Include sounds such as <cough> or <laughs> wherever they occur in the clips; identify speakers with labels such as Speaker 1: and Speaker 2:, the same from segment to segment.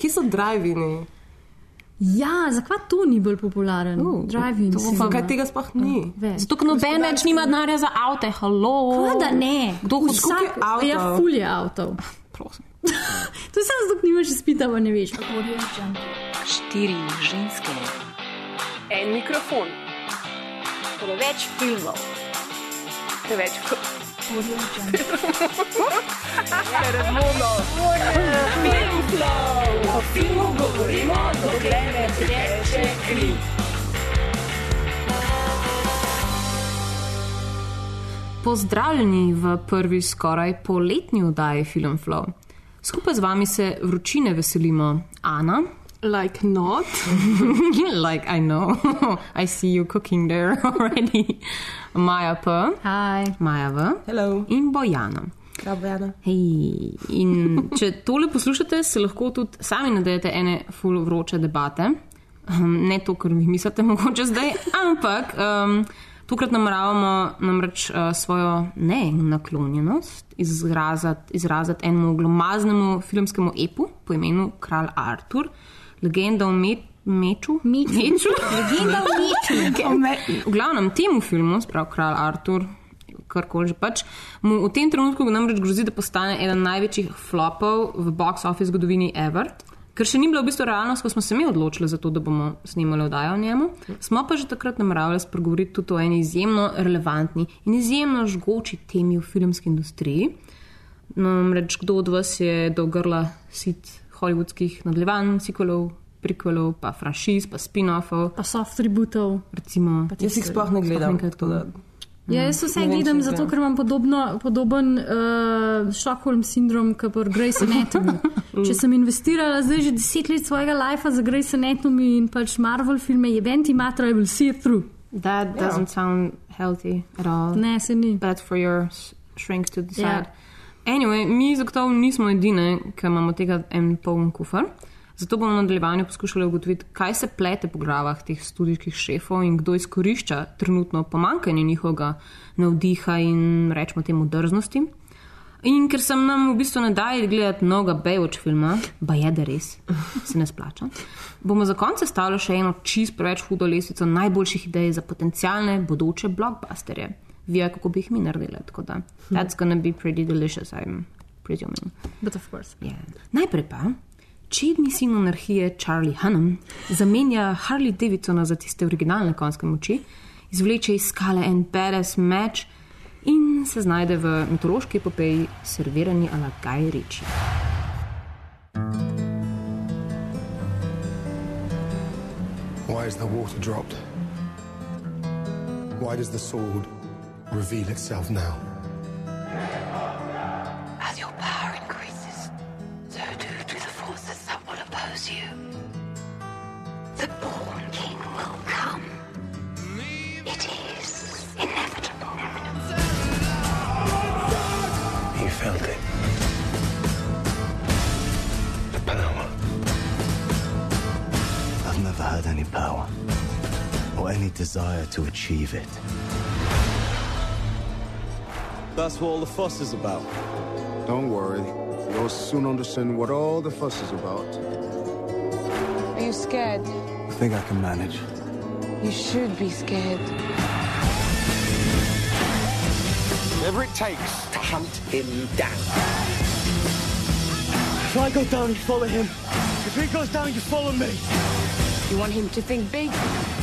Speaker 1: Kje so drive-ini?
Speaker 2: Ja, zakaj to ni bolj popularen?
Speaker 1: Uh,
Speaker 2: Driving.
Speaker 1: to- to- Kaj tega sploh ni?
Speaker 2: Več.
Speaker 3: Zato, ker noben več nima denarja za avte, halo.
Speaker 2: Kaj da ne?
Speaker 3: Kdo hodi
Speaker 2: Vsak,
Speaker 1: avtov?
Speaker 2: ja, ful je avtov. <laughs>
Speaker 3: Prosim. <laughs>
Speaker 2: To je samo ker nimaš izpita, pa ne veš.
Speaker 4: Štiri ženske,
Speaker 5: En mikrofon,
Speaker 4: preveč filmov,
Speaker 5: preveč
Speaker 4: o filmu govorimo, dokler ne teče kri.
Speaker 3: Pozdravljeni v prvi skoraj poletni oddaji Film Flow. Skupaj z vami se vročine veselimo Ana,
Speaker 1: Like not. <laughs>
Speaker 3: like I know, <laughs> I see you cooking there <laughs> already, Maja P,
Speaker 2: Hi.
Speaker 3: Maja V
Speaker 1: Hello.
Speaker 3: in Bojana.
Speaker 1: Dobro, Jana.
Speaker 3: Hej. In če tole poslušate, se lahko tudi sami nadejate ene full vroče debate. Um, ne to, kar vi mislite, mogoče zdaj, ampak um, tokrat nameravamo namreč uh, svojo nenaklonjenost izraziti, izraziti enemu glomaznemu filmskemu epu po imenu Kralj Artur, legenda o me meču.
Speaker 2: Meču.
Speaker 3: meču.
Speaker 2: Legenda o meču.
Speaker 3: V glavnem temu filmu, sprav Kralj Artur, karkoli že pač, mu v tem trenutku namreč grozi, da postane eden največjih flopov v box office zgodovini ever. Ker še ni bila v bistvu realnost, ko smo se mi odločili za to, da bomo snimali oddajo o njemu, smo pa že takrat nameravali spregovoriti tudi o eni izjemno relevantni in izjemno žgoči temi v filmski industriji. Namreč kdo od vas je do grla sit hollywoodskih nadaljevanj, sequelov, prequelov, pa franšiz, pa spin-offov,
Speaker 2: Pa soft tributov.
Speaker 3: recimo.
Speaker 1: Jaz jih sploh ne gledam. da-
Speaker 2: Ja, jaz vse
Speaker 1: vem,
Speaker 2: gledam zato, ker imam podobno, podoben uh, Stockholm sindrom kot pri Grace Anatomy. <laughs> Če sem investirala zdaj že deset let svojega lifea za Grace Anatomy in pač Marvel filme, je venti matra, I will see it through.
Speaker 3: That doesn't sound healthy at all.
Speaker 2: Ne, se ni.
Speaker 3: Bad for your s- shrinks to decide.
Speaker 2: Ja.
Speaker 3: Anyway, mi zagotovo nismo edine, ki imamo tega en poln kufr. Zato bomo v nadaljevanju poskušali ugotoviti, kaj se plete po glavah teh študijskih šefov in kdo izkorišča trenutno pomankanje njihovega navdiha in rečemo temu drznosti. In ker sem nam v bistvu ne daj gledati mnoga Baywatch filma, pa je da res, se ne splača, bomo za konec stavili še eno čist preveč hudo lesico najboljših idej za potencijalne bodoče blockbusterje. Vija, kako bi jih mi naredili. Tako da, that's gonna be pretty delicious, I'm presuming.
Speaker 2: But of course.
Speaker 3: Yeah. Najprej pa, čedni sin monarhije Charlie Hunnam zamenja Harley Davidsona za tiste originalne konjske moči, izvleče iz skale en badass meč in se znajde v mitološki epopeji servirani ala Guy Ritchie.
Speaker 6: Why is the water dropped? Why does the sword reveal itself now?
Speaker 4: As your power increases, so do, do the forces that will oppose you. The born king will come. It is inevitable.
Speaker 6: You felt it. The power.
Speaker 7: I've never had any power or any desire to achieve it.
Speaker 8: That's what all the fuss is about.
Speaker 9: Don't worry. You'll soon understand what all the fuss is about.
Speaker 5: Are you scared?
Speaker 7: I think I can manage.
Speaker 5: You should be scared.
Speaker 8: Whatever it takes to hunt him down.
Speaker 7: If I go down, you follow him. If he goes down, you follow me.
Speaker 5: You want him to think big?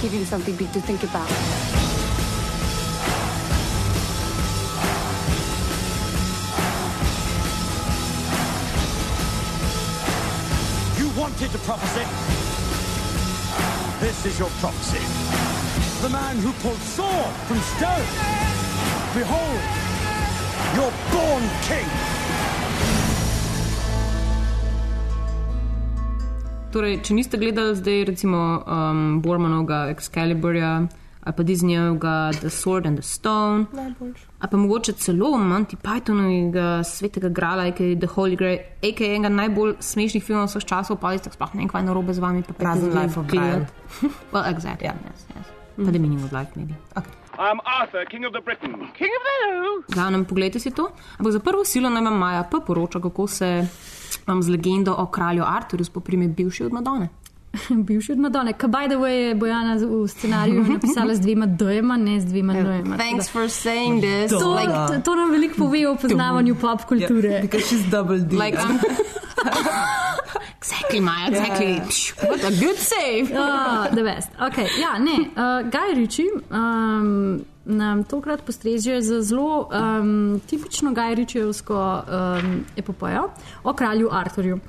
Speaker 5: Give him something big to think about.
Speaker 8: Wanted the prophecy. This is your prophecy. The man who pulled sword from stone. Behold, your born king.
Speaker 3: Torej, če niste gledali zdaj recimo um, Bormanovega Excaliburja ali pa Disneyjevega The Sword and the Stone, ali pa mogoče celo Monty Pythonovega Svetega Grala, ki je The Holy Grail, aka enega najbolj smešnih filmov vseh časov, pa ste sploh ne vem, kaj je narobe z vami. pa
Speaker 1: Razen
Speaker 3: pridete
Speaker 1: Life of
Speaker 3: gledat. <laughs> well, exactly. Yeah. Yes, yes. Pa The Meaning of Life, maybe.
Speaker 10: I'm Arthur, King of the Britain. King of the who?
Speaker 3: Glavnem, pogledajte si to. Ampak za prvo silo naj vam Maja pa poroča, kako se Imam z legendo o kralju Arturju, spoprime bivši od Madone. <laughs>
Speaker 2: Bivši od Madone. Kaj by the way je Bojana v scenariju <laughs> napisala z dvema dojema, ne z dvema dojema.
Speaker 3: Thanks for saying this.
Speaker 2: To, to, to nam veliko pove o poznavanju pop kulture.
Speaker 11: Because she's double D.
Speaker 3: Like, um, <laughs> exactly, Maja, exactly. Psh, What a good save.
Speaker 2: Ah, the best. Okay, ja, ne, uh, Guy Ritchie um, nam tokrat postreže z zelo um, tipično Guy Ritchievsko um, epopejo o kralju Arturju.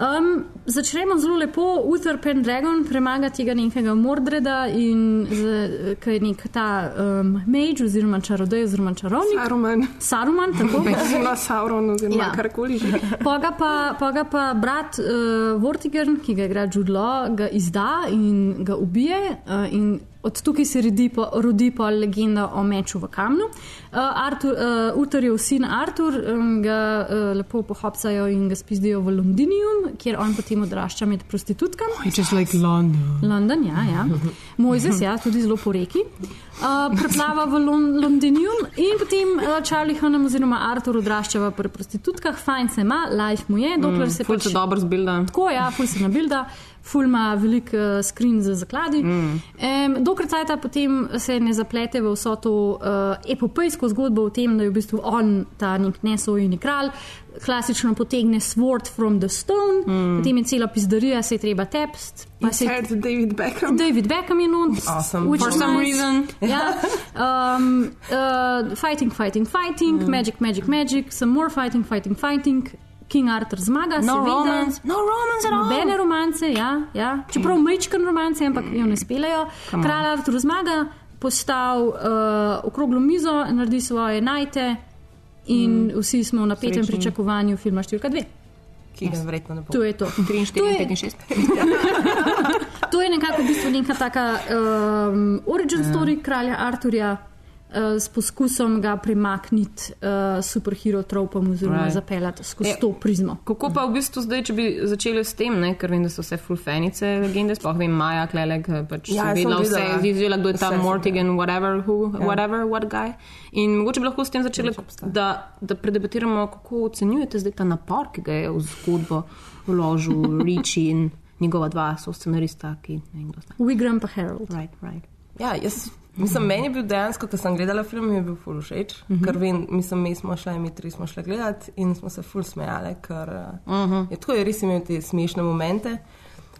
Speaker 2: Um, začnemo zelo lepo. Uther Pendragon premaga tega nekega Mordreda, in z- ki je nek ta um, mage oziroma čarodej oziroma čarovnik.
Speaker 1: Saruman.
Speaker 2: Saruman, tako. <laughs>
Speaker 1: Oziroma Sauron, oziroma
Speaker 2: Ja.
Speaker 1: karkoli že. <laughs>
Speaker 2: Poga pa, poga pa brat uh, Vortigern, ki ga igra Jude Law, ga izda in ga ubije. Uh, in od tukaj se rodi, po, rodi pa legenda o meču v kamnu. Uh, Artur, uh, Uterjev sin Artur um, ga uh, lepo pohopsajo in ga spizdijo v Londinium, kjer on potem odrašča med prostitutkami.
Speaker 3: It's just like London.
Speaker 2: London, ja, ja. <laughs> Mojzes, ja, tudi zelo po reki. Uh, preplava v Lon Londinium in potem uh, Charlie Hunnam oziroma Artur odrašča v prostitutkah, fajn se ima, life mu je, dokler se
Speaker 3: Ful
Speaker 2: pač
Speaker 3: se dobro zbilda.
Speaker 2: Tako, ja, ful se nabilda, ful ima velik uh, skrin za zakladi. Mm. Um, dokler cajta potem se ne zaplete v vso to uh, epopejsko zgodbo o tem, da je v bistvu on ta nek nesojeni kralj, klasično potegne sword from the stone, mm. potem je cela pizdarija, se je treba tepst. pa se je-
Speaker 1: David Beckham.
Speaker 2: David Beckham je not.
Speaker 11: Awesome.
Speaker 3: For some
Speaker 2: nice.
Speaker 3: reason.
Speaker 2: Ja. Um, uh, fighting, fighting, fighting, mm. magic, magic, magic, some more fighting, fighting, fighting. King Arthur zmaga,
Speaker 3: No romance, no romance.
Speaker 2: Nobene romance, ja, ja. čeprav mečken romance, ampak jo ne spelejo. Kralj Artur zmaga, postav uh, okroglo mizo, naredi svoje najte in mm. vsi smo v napetem
Speaker 3: Srečni.
Speaker 2: pričakovanju filma številka dve.
Speaker 11: Ki ga verjetno ne bo.
Speaker 2: To je to.
Speaker 3: 3, 4,
Speaker 2: To je-
Speaker 3: 5 in 6. <laughs>
Speaker 2: To je nekako v bistvu neka taka um, origin story kralja Arturja. Uh, S poskusom ga premakniti uh, superhero tropom, oziroma
Speaker 3: Right.
Speaker 2: right. zapeljati skozi
Speaker 3: Ja.
Speaker 2: to prizmo.
Speaker 3: Kako pa v bistvu zdaj, če bi začeli s tem, ne? ker vem, da so vse fulfenice legende, sploh vem, Maja, Klelek, pač
Speaker 11: Ja,
Speaker 3: vedela vse,
Speaker 11: videla,
Speaker 3: kdo je ta Mortigan, whatever, who,
Speaker 11: Ja.
Speaker 3: whatever, what guy. In mogoče bi lahko s tem začeli, da, da predebatiramo, kako ocenjujete zdaj ta napor, ki ga je v zgodbo vložil <laughs> Richie in njegova dva so scenarista, ki ne vem, kdo sta.
Speaker 2: Wigram pa Harold.
Speaker 3: Right, right.
Speaker 11: Ja, jaz, mislim, meni je bil dejansko, ko sem gledala film, mi je bil ful všeč, uh -huh. ker vem, mislim, mi smo šli, mi tri smo šli gledati in smo se ful smejali, ker uh -huh. je tako, je res imel te smešne momente.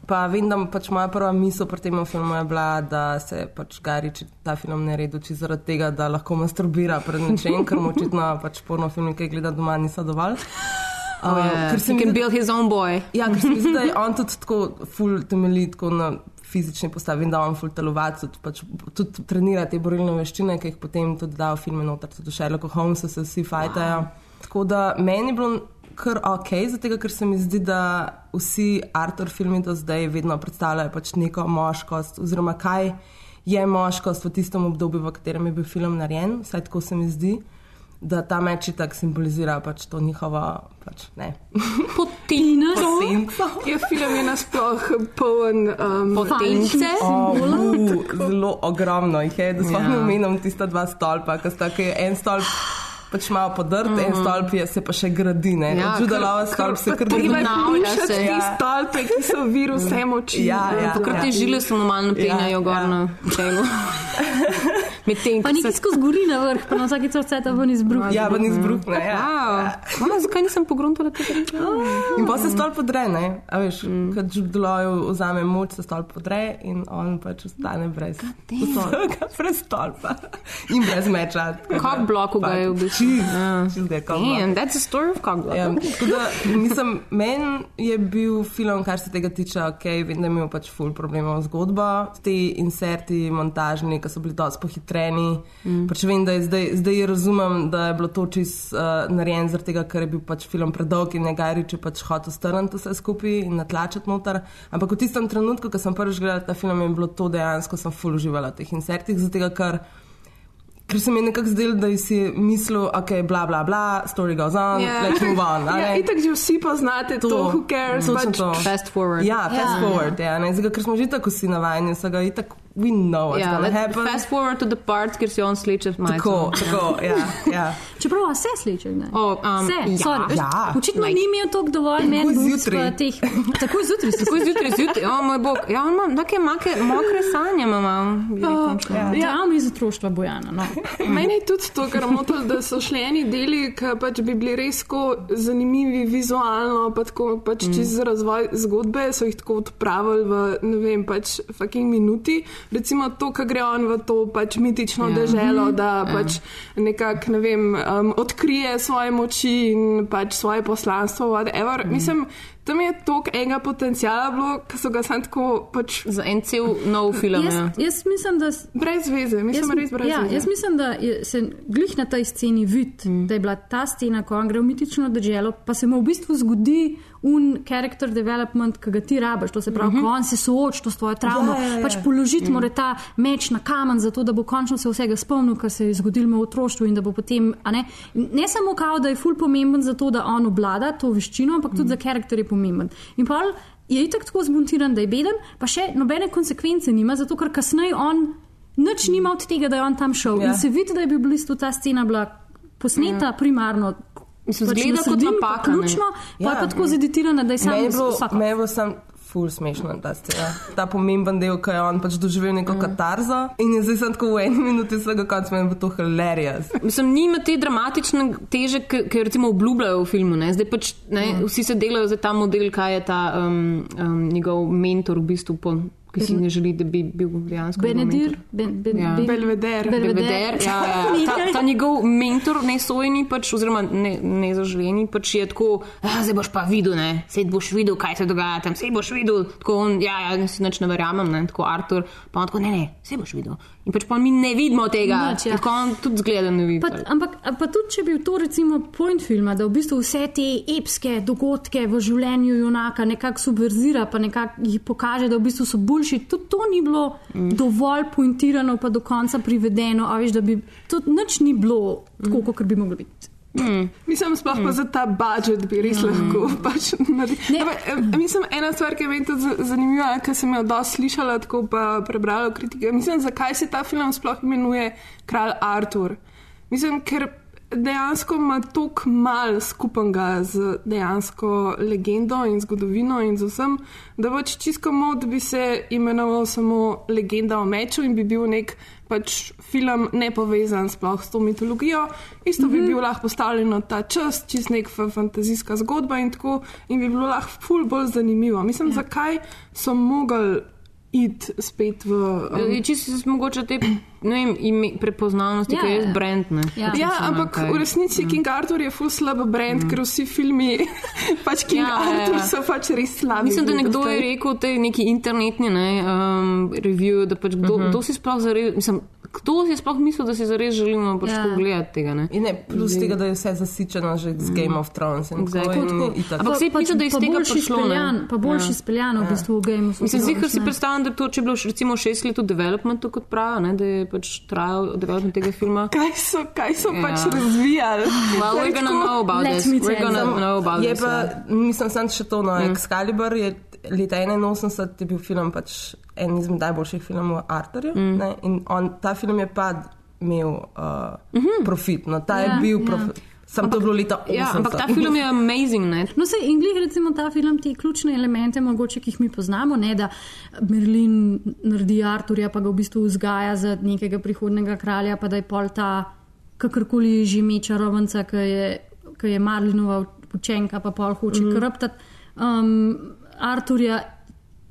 Speaker 11: Pa vem, da pač moja prva misel pri tem filmu je bila, da se pač Garič ta film ne redi čisto zaradi tega, da lahko masturbira pred nečem, ker mu očitno pač porno filmi, ki jih gleda doma, niso dovolj.
Speaker 3: Oh, yeah.
Speaker 11: ker se
Speaker 3: He
Speaker 11: mi
Speaker 3: can
Speaker 11: zdi-
Speaker 3: build his own boy.
Speaker 11: Ja, ker se mi zdi, da je on tudi tako ful temelji tako na fizični postavi in da on ful telovac, tudi, pač, tudi trenira te borilne veščine, ki jih potem tudi da v filme noter, tudi v Sherlocku Holmesu se vsi fajtajo. Tako da meni je bilo kar ok, zato ker se mi zdi, da vsi Arthur filmi do zdaj vedno predstavljajo pač neko moškost oziroma kaj je moškost v tistem obdobju, v katerem je bil film narejen, vsaj tako se mi zdi. Da ta meč tako simbolizira pač to njihovo, pač. Senco. <laughs>
Speaker 1: Je film je nasploh poln um,
Speaker 3: Potence.
Speaker 11: Oh, zelo ogromno jih je, da sploh
Speaker 3: Ja.
Speaker 11: ne omenjam tista dva stolpa, ki sta ki je en stolp. Pač malo podrt, mm -hmm. en stolp je, se pa še gradi. Ne?
Speaker 3: Ja,
Speaker 11: Čudalava stolp se
Speaker 1: je puščati
Speaker 3: se,
Speaker 1: te
Speaker 3: ja.
Speaker 1: stolpe, ki so vir vse moči.
Speaker 11: Ja, ja.
Speaker 3: Takrat te žile so normalno penjajo
Speaker 11: Ja,
Speaker 3: gor
Speaker 11: ja.
Speaker 3: na čelu. <laughs> Medtem,
Speaker 2: Pa
Speaker 3: ko
Speaker 2: nekaj
Speaker 3: se
Speaker 2: skozi gori na vrh, pa na vsaki cvrceta ven izbruh.
Speaker 11: Ja, ven izbruhne. Ja.
Speaker 3: Wow. Wow, zakaj nisem pogruntala tega?
Speaker 11: In pa se stolp podre, ne? A veš, mm. kad Judeloju vzame moč, se stolp podre in on pač ostane brez vsega, brez stolpa in brez meča.
Speaker 3: Cock bloku ga je v bistvu.
Speaker 11: Block.
Speaker 3: Damn, that's a story of cock block.
Speaker 11: Ja, da, mislim, meni je bil film, kar se tega tiče, ok, vem, da imel pač ful problemov zgodbo, ti inserti, montažni, ki so bili dosti pohitreni. Mm. Pač vem, da je zdaj, zdaj razumem, da je bilo to čist uh, narejen zaradi tega, ker je bil pač film predolg in negaj če pač hotel strniti vse skupaj in natlačiti noter. Ampak v tistem trenutku, ko sem prvič gledala ta film, je bilo to dejansko, sem ful uživala v teh insertih, zato ker Ker se mi je nekako zdelo, da si je mislil, ok, bla, bla, bla, story goes on,
Speaker 1: Ja.
Speaker 11: let's move on.
Speaker 1: Ja,
Speaker 11: ne?
Speaker 1: itak že vsi poznate to, to who cares.
Speaker 11: Točno
Speaker 1: Pač,
Speaker 11: to.
Speaker 3: Fast forward.
Speaker 11: Ja, fast
Speaker 2: Ja.
Speaker 11: forward, ja, ne, zdaj, ker smo že tako vsi navajeni, vsega itak we know what's
Speaker 3: Ja,
Speaker 11: gonna happen.
Speaker 3: fast forward to the part, kjer si on sleče majico.
Speaker 11: Tako, tako, <laughs> ja, ja.
Speaker 2: Čeprav se sliče, ne?
Speaker 3: O, um,
Speaker 2: Vse,
Speaker 3: ja,
Speaker 2: sorry,
Speaker 11: ja.
Speaker 2: Očitno
Speaker 3: Like-
Speaker 2: ni imel toliko dovolj men
Speaker 11: Takoj
Speaker 2: boobs
Speaker 11: zjutraj.
Speaker 2: v teh. Takoj zjutraj
Speaker 3: Tako zjutraj, zjutraj, o moj bog. Ja, on ima take make, mokre sanje, ima.
Speaker 1: Ja.
Speaker 2: Ja, mi iz otroštva Bojana. No. <laughs>
Speaker 1: Meni je tudi to, kar motilo, da so šli eni deli, ki pač bi bili res tako zanimivi vizualno, pa tako pač mm. čez razvoj zgodbe, so jih tako odpravili v, ne vem, pač fucking minuti. Recimo to, kar gre on v to pač mitično
Speaker 3: Ja.
Speaker 1: deželo,
Speaker 2: Mhm.
Speaker 1: da yeah. pač nekako, ne vem, um, odkrije svoje moči in pač svoje poslanstvo, whatever. Mm. Mislim, tam je toliko enega potencijala bilo, ki so ga sam tako pač
Speaker 3: Za en cel nov film.
Speaker 2: Jaz,
Speaker 3: ja.
Speaker 2: jaz mislim, da.
Speaker 1: brez veze, mislim,
Speaker 2: Jaz,
Speaker 1: res brez
Speaker 2: ja,
Speaker 1: veze.
Speaker 2: jaz mislim, da je, se glih na tej sceni vidi, mm. da je bila ta scena, ko on gre v mitično deželo, pa se mu v bistvu zgodi un character development, ki ga ti rabiš. To se pravi, mm -hmm. on se sooči to s tvojo travmo,
Speaker 11: Ja, ja, ja.
Speaker 2: pač položiti mm. mora ta meč na kamen, zato da bo končno se vsega spomnil, kar se je zgodilo v otroštvu in da bo potem, ne, ne samo kao, da je ful pomemben za to, da on obvlada to veščino, ampak tudi mm. za karakter je pomemben. In pol je itak tako zmontiran, da je beden, pa še nobene konsekvence nima, zato ker kasneje on nič nima od tega, da je on tam šel.
Speaker 11: Ja.
Speaker 2: In se vidi, da je bil v bistvu ta scena bila posneta ja. primarno.
Speaker 3: Mislim,
Speaker 2: pač
Speaker 3: zgleda kot
Speaker 2: pa
Speaker 3: napaka.
Speaker 2: Ključno, pa
Speaker 11: Ja.
Speaker 2: je pa tako zeditirana, da je
Speaker 11: bilo,
Speaker 2: vsak.
Speaker 11: meni je bilo sam ful smešno ta scena. Ta pomemben del, ko je on pač doživel neko mm. katarzo in je zdaj sem tako v eni minuti vsega konca, meni je bilo to hilarious.
Speaker 3: Mislim, nima te dramatične teže, ki ki jo recimo obljubljajo v filmu. Ne? Zdaj pač ne,
Speaker 2: Ja.
Speaker 3: vsi se delajo za ta model, kaj je ta um, um, njegov mentor v bistvu, po, ki si ne želi, da bi bil dejansko.
Speaker 2: Benedir,
Speaker 3: mentor.
Speaker 2: ben, ben,
Speaker 3: Ja.
Speaker 2: ben,
Speaker 1: Belveder.
Speaker 3: Belveder, ja, ja. <laughs> Ta, ta njegov mentor, ne sojeni, pač, oziroma ne, ne pač je tako, "Ah, zdaj boš pa videl, ne, zdaj boš videl, kaj se dogaja tam, zdaj boš videl. Tako on, ja, ja, jaz si nič ne verjamem, ne, tako Artur, pa on tako, ne, ne, zdaj boš videl. In pač pa mi ne vidimo tega,
Speaker 2: Nič, ja.
Speaker 3: tako on tudi zgleda, ne vidi.
Speaker 2: Pa, ampak pa tudi, če bi to recimo point filma, da v bistvu vse te epske dogodke v življenju junaka nekako subverzira, pa nekako jih pokaže, da v bistvu so boljši, tudi to ni bilo mm. dovolj pointirano, pa do konca privedeno, a veš, da bi tudi nič ni bilo tako, kot bi moglo biti.
Speaker 1: Mislim, sploh pa za ta budžet bi res lahko pač naredili. Ampak, eh, Mislim, ena stvar, ki je meni tudi zanimiva, ker sem jo dosti slišala, tako pa prebrala kritike. Mislim, zakaj se ta film sploh imenuje Kralj Artur? Mislim, ker dejansko ima toliko mal skupnega z dejansko legendo in zgodovino in z vsem, da pač čisto mod bi se imenoval samo Legenda o meču in bi bil nek pač film nepovezan sploh s to mitologijo. Isto mm -hmm. bi bil lahko postavljen na ta čas, čist nek fa- fantazijska zgodba in tako, in bi bilo lahko ful bolj zanimivo. Mislim, ja. zakaj so mogli iti spet v. Um,
Speaker 3: Čisto se mogoče te ne vem, ime, prepoznavnosti,
Speaker 2: Ja,
Speaker 3: ki je
Speaker 2: ja.
Speaker 3: brand. Ne.
Speaker 2: Ja.
Speaker 1: Ja, ampak
Speaker 3: kaj-
Speaker 1: v resnici King Arthur je ful slab brand, mm. ker vsi filmi, <laughs> pač King
Speaker 3: Ja,
Speaker 1: ja,
Speaker 3: ja, ja.
Speaker 1: Arthur so pač res slabi.
Speaker 3: Mislim, da nekdo je rekel v tej neki internetni ne, um, review, da pač kdo, uh -huh. kdo si sploh zares, mislim, kdo si sploh mislil, da si zares želimo pač
Speaker 2: Ja.
Speaker 3: ja. gledati tega. Ne.
Speaker 11: In ne, plus tega, da je vse zasičeno že z Game of Thrones in
Speaker 3: Exactly.
Speaker 11: tako in itak.
Speaker 3: Ampak saj mislim, da je iz tega
Speaker 2: boljši
Speaker 3: prišlo, ne.
Speaker 2: speljan, pa boljši
Speaker 3: Ja.
Speaker 2: speljan v bistvu v Game of
Speaker 3: Mislim, zihar
Speaker 2: Thrones,
Speaker 3: si
Speaker 2: ne.
Speaker 3: predstavljam, da to, če je bilo recimo šest let v developmentu, kot pravijo, ne, da je pač trajal development tega filma.
Speaker 1: Kaj so, kaj so
Speaker 3: Ja.
Speaker 1: pač razvijali?
Speaker 3: Well, we're gonna know about
Speaker 2: Let
Speaker 3: this. We're gonna
Speaker 2: you.
Speaker 3: know about
Speaker 11: Je
Speaker 3: this.
Speaker 11: pa,
Speaker 3: ja.
Speaker 11: mislim, sem še to, no, mm. Excalibur je leta 81 je bil film pač en izmed najboljših filmov Arthurja. Mm. Ne, in on, ta film je pa imel uh, mm -hmm. profit, no, ta ja, je
Speaker 2: Ja,
Speaker 11: bil
Speaker 2: ja.
Speaker 11: profit. Sam to je bilo leta 80.
Speaker 3: Ja, ampak ta film je amazing, ne.
Speaker 2: No, se in glih recimo ta film, te ključne elemente, mogoče, ki jih mi poznamo, ne da Merlin naredi Arturja, pa ga v bistvu vzgaja za nekega prihodnega kralja, pa da je pol ta kakorkoli že meča rovenca, ki je, ki je Marlinova učenka, pa pol hoče mm. krptati um, Arturja.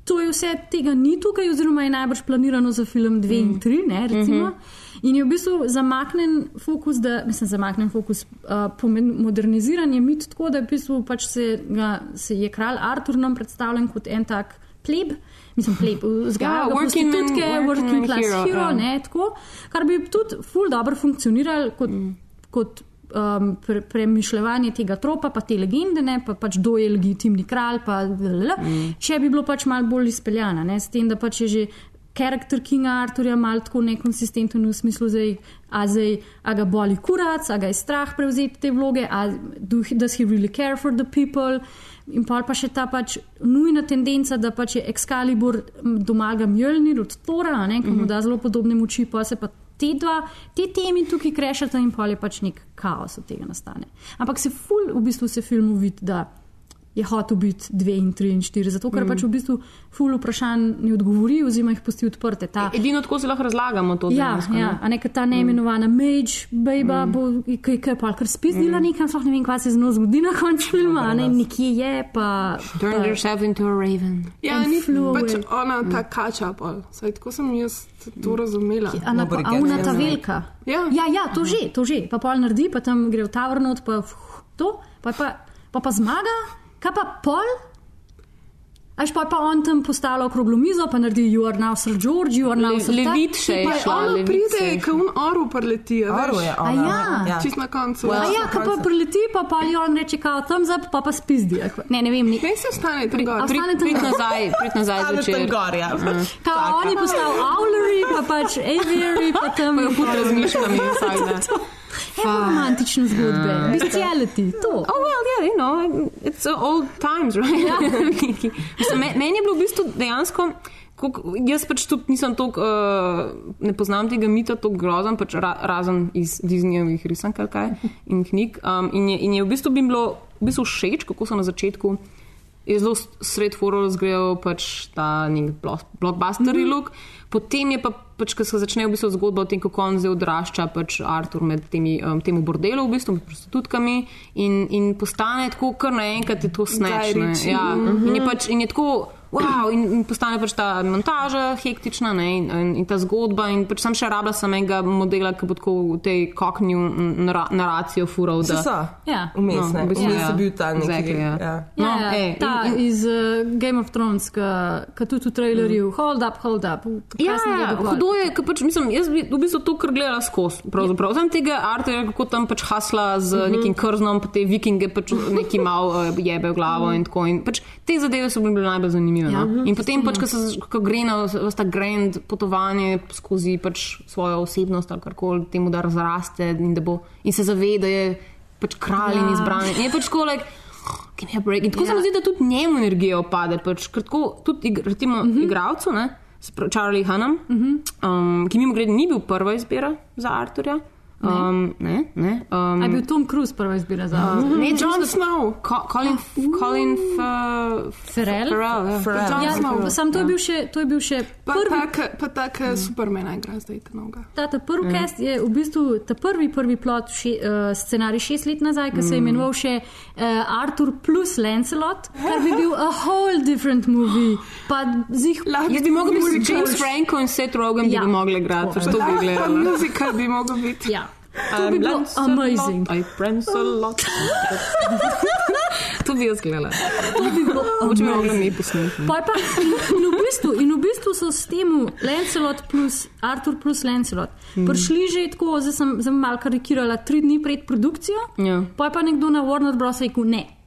Speaker 2: To je vse, tega ni tukaj, oziroma je najbrž planirano za film 2 in 3, ne, recimo. Mm -hmm. In je v bistvu zamaknen fokus, da, mislim, zamaknen fokus, uh, moderniziran je mit tako, da je v bistvu pač se, ga, se je kralj Artur nam predstavljen kot en tak pleb. Mislim, pleb, <laughs> zgaja
Speaker 3: Ja, working
Speaker 2: prostitutke,
Speaker 3: working
Speaker 2: working class
Speaker 3: hero,
Speaker 2: hero,
Speaker 3: ja.
Speaker 2: ne, tako, kar bi tudi ful dobro funkcioniralo kot, mm. kot um, pre, premišljevanje tega tropa, pa te legende, ne, pa pač kdo je legitimni kralj, pa lalala, mm. če bi bilo pač malo bolj izpeljana, ne, s tem, da pač je že karakter Kinga Arturja malo tako nekonsistenten v smislu, zdaj, a, zdaj, a ga boli kurac, a ga je strah prevzeti te vloge, a do, does he really care for the people. In pol pa še ta pač nujna tendenca, da pač je Excalibur domaga Mjölnir od Tora, a ne, ki mu da zelo podobne moči, pa se pa te dva, te temi tukaj krešata in pol je pač nek kaos od tega nastane. Ampak se ful v bistvu se filmu vidi, da je hotel biti dve in tri in štiri, zato ker mm. pač v bistvu ful vprašanj ne odgovori oziroma jih pusti odprte. Ta,
Speaker 3: Edino tako si lahko razlagamo to.
Speaker 2: Ja,
Speaker 3: ne.
Speaker 2: ja, a neka ta neimenovana mm. Mage, Bejba, mm. bo, ki je pa kar spiznila mm. nekam, sploh ne vem, kaj se z njo zgodi na koncu filma, ne, nekje je pa.
Speaker 3: Turn yourself into a raven.
Speaker 1: Ja, ni
Speaker 2: flew
Speaker 1: pač ona ta kača, pol. Saj tako sem jaz to razumela.
Speaker 2: A, na, a ona ta velika.
Speaker 1: Ja.
Speaker 2: ja, ja, to že, to že. Pa pol naredi, pa tam gre v tavrno, pa fuh, to, pa pa, pa pa zmaga, kaj pa pol. Až pa, pa on tam postavlja okroglo mizo, pa naredi You are now Sir George, you are now
Speaker 3: Le-
Speaker 2: Sir ta-
Speaker 3: Levit še je
Speaker 1: Pa
Speaker 3: šla,
Speaker 1: ona
Speaker 3: Levit se
Speaker 1: pride,
Speaker 3: je
Speaker 1: ko un oru preleti. a
Speaker 11: Oru
Speaker 1: veš.
Speaker 11: je
Speaker 2: A
Speaker 11: ona.
Speaker 2: ja?
Speaker 11: ja.
Speaker 1: Čist na koncu.
Speaker 2: A ja, ko pa prileti, pa pa je on reče, kao tam zap, pa pa spizdi. Ne, ne vem, ni.
Speaker 1: Ne se ostane tam gor.
Speaker 2: A
Speaker 3: Prid,
Speaker 2: ostane tam gor.
Speaker 3: nazaj, prid nazaj
Speaker 11: Ali
Speaker 3: zvečer.
Speaker 11: tam gor, ja.
Speaker 2: Kao on je postal Owlery, pa pač Aviary, pa tam.
Speaker 3: Pa jo put razmišljam in vsak dan. <laughs>
Speaker 2: Evo romantične zgodbe, bestiality, to.
Speaker 3: Oh, well, yeah, you know, it's uh, old times, right? <laughs> Mislim, me- Meni je bilo v bistvu dejansko. koliko- Jaz pač tudi nisem tako, uh, ne poznam tega mita tako grozen, pač ra, razen iz Disneyjevih risank ali kaj in knjig. Um, in, je, in je v bistvu bi bilo v bistvu všeč, kako so na začetku. Je zelo straightforward zgrajal pač ta nek blo- blockbuster mm -hmm. look. Potem je pa, pač, ko se začne v bistvu zgodba o tem, kako on zdaj odrašča pač Artur med temi, um, temu bordelu, v bistvu med prostitutkami in, in postane tako, kar naenkrat je to
Speaker 1: Ritchie.
Speaker 3: Ja. Mm -hmm. in, je pač, in je tako. Wow, in, in postane pač ta montaža hektična ne, in, in, in ta zgodba. In pač sem še rabila samega modela, ki bo tako v tej koknju nara, naracijo fural. Da,
Speaker 11: so.
Speaker 2: Ja.
Speaker 11: Vmes,
Speaker 3: No, v bistvu,
Speaker 11: Vmes
Speaker 3: ja.
Speaker 11: je bil ta neki.
Speaker 3: Exactly, ja.
Speaker 11: ja.
Speaker 3: No,
Speaker 2: Ja, ja,
Speaker 3: ej,
Speaker 2: ta
Speaker 3: in- in-
Speaker 2: iz uh, Game of Thrones, ki tudi v trailerju, mm. hold up, hold up.
Speaker 3: Ja, ja, hudo je, ker pač, mislim, jaz bi v bistvu to kar gledala skozi. Pravzaprav sem tega Artura, kako tam pač hasla z mm -hmm. nekim krznom, pa te vikinge pač neki mal uh, jebe v glavo mm -hmm. in tako. In pač te zadeve so mi bile najbolj zanimive.
Speaker 2: Ja,
Speaker 3: No? In potem pač, ko, se, ko gre na ta grand potovanje skozi pač svojo osebnost ali karkoli, temu da razraste in, da bo, in se zave, da je pač kralj in
Speaker 2: Ja.
Speaker 3: izbran. In je pač tako, like, Give me a break. In tako se mi zdi, da tudi njemu energija opade. Pač, tako, tudi recimo, uh -huh. igralcu, ne, s Charlie Hunnam, uh -huh. um, ki mimo grede ni bil prva izbira za Arturja. Um, ne, ne. Um,
Speaker 2: A je bil Tom Cruise prva izbira za
Speaker 3: uh, ne,
Speaker 1: Jon Snow.
Speaker 3: Co- Colin, Colin F-
Speaker 2: Ferrell?
Speaker 3: Farrell, ja.
Speaker 11: Farrell.
Speaker 1: Jon
Speaker 2: Ja,
Speaker 1: Snow.
Speaker 2: sam to je bil še, to je bil še
Speaker 1: Pa
Speaker 2: prvi.
Speaker 1: tak, pa tak mm. Supermana igra zdaj ta noga.
Speaker 2: Ta, ta prvi mm. cast je v bistvu ta prvi, prvi plot, še, uh, scenarij šest let nazaj, ki se je imenoval še uh, Arthur plus Lancelot, kar bi bil a whole different movie. Pa zih,
Speaker 3: Jaz bi mogel biti. James Franco in Seth Rogen,
Speaker 2: Ja.
Speaker 3: bi mogli igrati, to bi
Speaker 1: Pa
Speaker 3: gledala.
Speaker 1: musical bi mogel biti.
Speaker 2: ja. To bi bilo amazing.
Speaker 3: I prance a lot. to bi jaz gledala.
Speaker 2: To bi bilo <laughs> amazing.
Speaker 3: posneti.
Speaker 2: Pol Pa, in, in, v bistvu, in v bistvu so s tem Lancelot plus Arthur plus Lancelot mm. prišli že tako, zdaj sem, sem malo karikirala, tri dni pred produkcijo.
Speaker 3: Ja.
Speaker 2: Pa je pa nekdo na Warner Bros. rekel ne.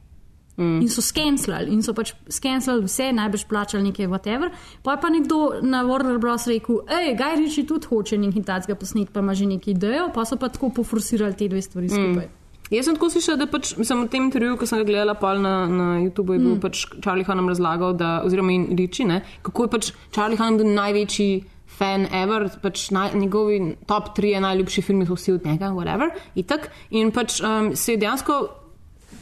Speaker 2: Mm. In so skenslali, in so pač skenslali vse, najbrž plačali nekaj, whatever. Pa je pa nekdo na Warner Bros. rekel, hej, Gaj Riči tudi hoče nekaj tacga posneti, pa ima že nekaj idejo, pa so pa tako poforsirali te dve stvari skupaj. Mm.
Speaker 3: Jaz sem tako slišala, da pač, mislim, v tem intervjuju, ko sem ga gledala pol na, na YouTubu, je bil mm. pač Charlie Hunnam razlagal, da, oziroma in Riči, ne, kako je pač Charlie Hunnam bil največji fan ever, pač naj, njegovi top tri najljubši filmi so vsi od njega, whatever, itak. In pač um, se je dejansko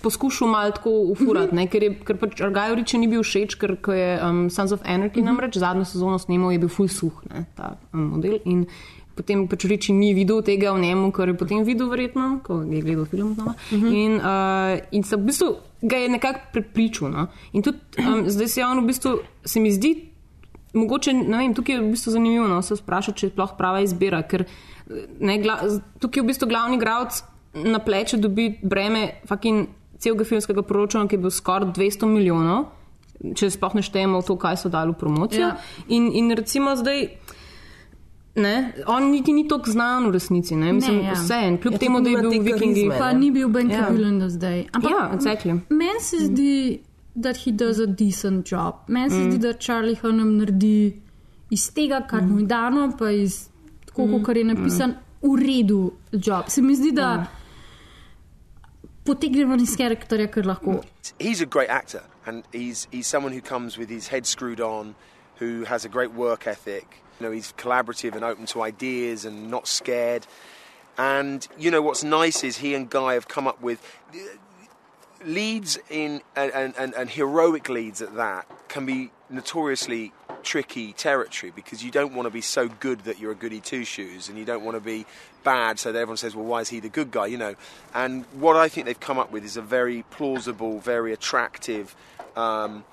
Speaker 3: poskušal malo tako ufurati, ne, ker, je, ker pač Argaju Riči ni bil všeč, ker je um, Sons of Anarchy mm -hmm. namreč zadnjo sezono snemal, je bil full suh, ne, ta um, model. In potem pač Riči ni videl tega v njemu, kar je potem videl verjetno, ko je gledal film znova. Mm -hmm. In, uh, in se v bistvu ga je nekako prepričal. No. In tudi um, zdaj se on v bistvu, se mi zdi, Mogoče, ne vem, tukaj je v bistvu zanimivo no, se vprašati, če je sploh prava izbira, ker ne, gla, tukaj je v bistvu glavni gradc na pleče dobi breme fucking celega filmskega proračuna, ki je bil skoraj 200 milijonov, če sploh ne štejemo to, kaj so dali v promocijo.
Speaker 2: Ja.
Speaker 3: In, in recimo zdaj. Ne, on niti ni tako znan v resnici, ne, mislim,
Speaker 2: Ne, ja.
Speaker 3: vse en, kljub
Speaker 11: Ja,
Speaker 3: temu, da je bil v Vikingi.
Speaker 11: karizme.
Speaker 2: Pa ni bil Ben
Speaker 3: Ja.
Speaker 2: Do zdaj. Ampak
Speaker 3: Ja, exactly.
Speaker 2: meni se zdi, da he does a decent job. Meni se mm. zdi, da Charlie Hunnam naredi iz tega, kar mu je dano, pa iz tako, mm. kot je napisan, v redu job. Se mi zdi, da mm. Ker lahko.
Speaker 12: He's a great actor. and he's he's someone who comes with his head screwed on, who has a great work ethic. You know, he's collaborative and open to ideas and not scared. And you know what's nice is he and Guy have come up with leads in and, and, and heroic leads at that can be notoriously tricky territory because you don't want to be so good that you're a goody two shoes and you don't want to be bad so that everyone says well why is he the good guy? You know? And what i think they've come up with is a very plausible very attractive um,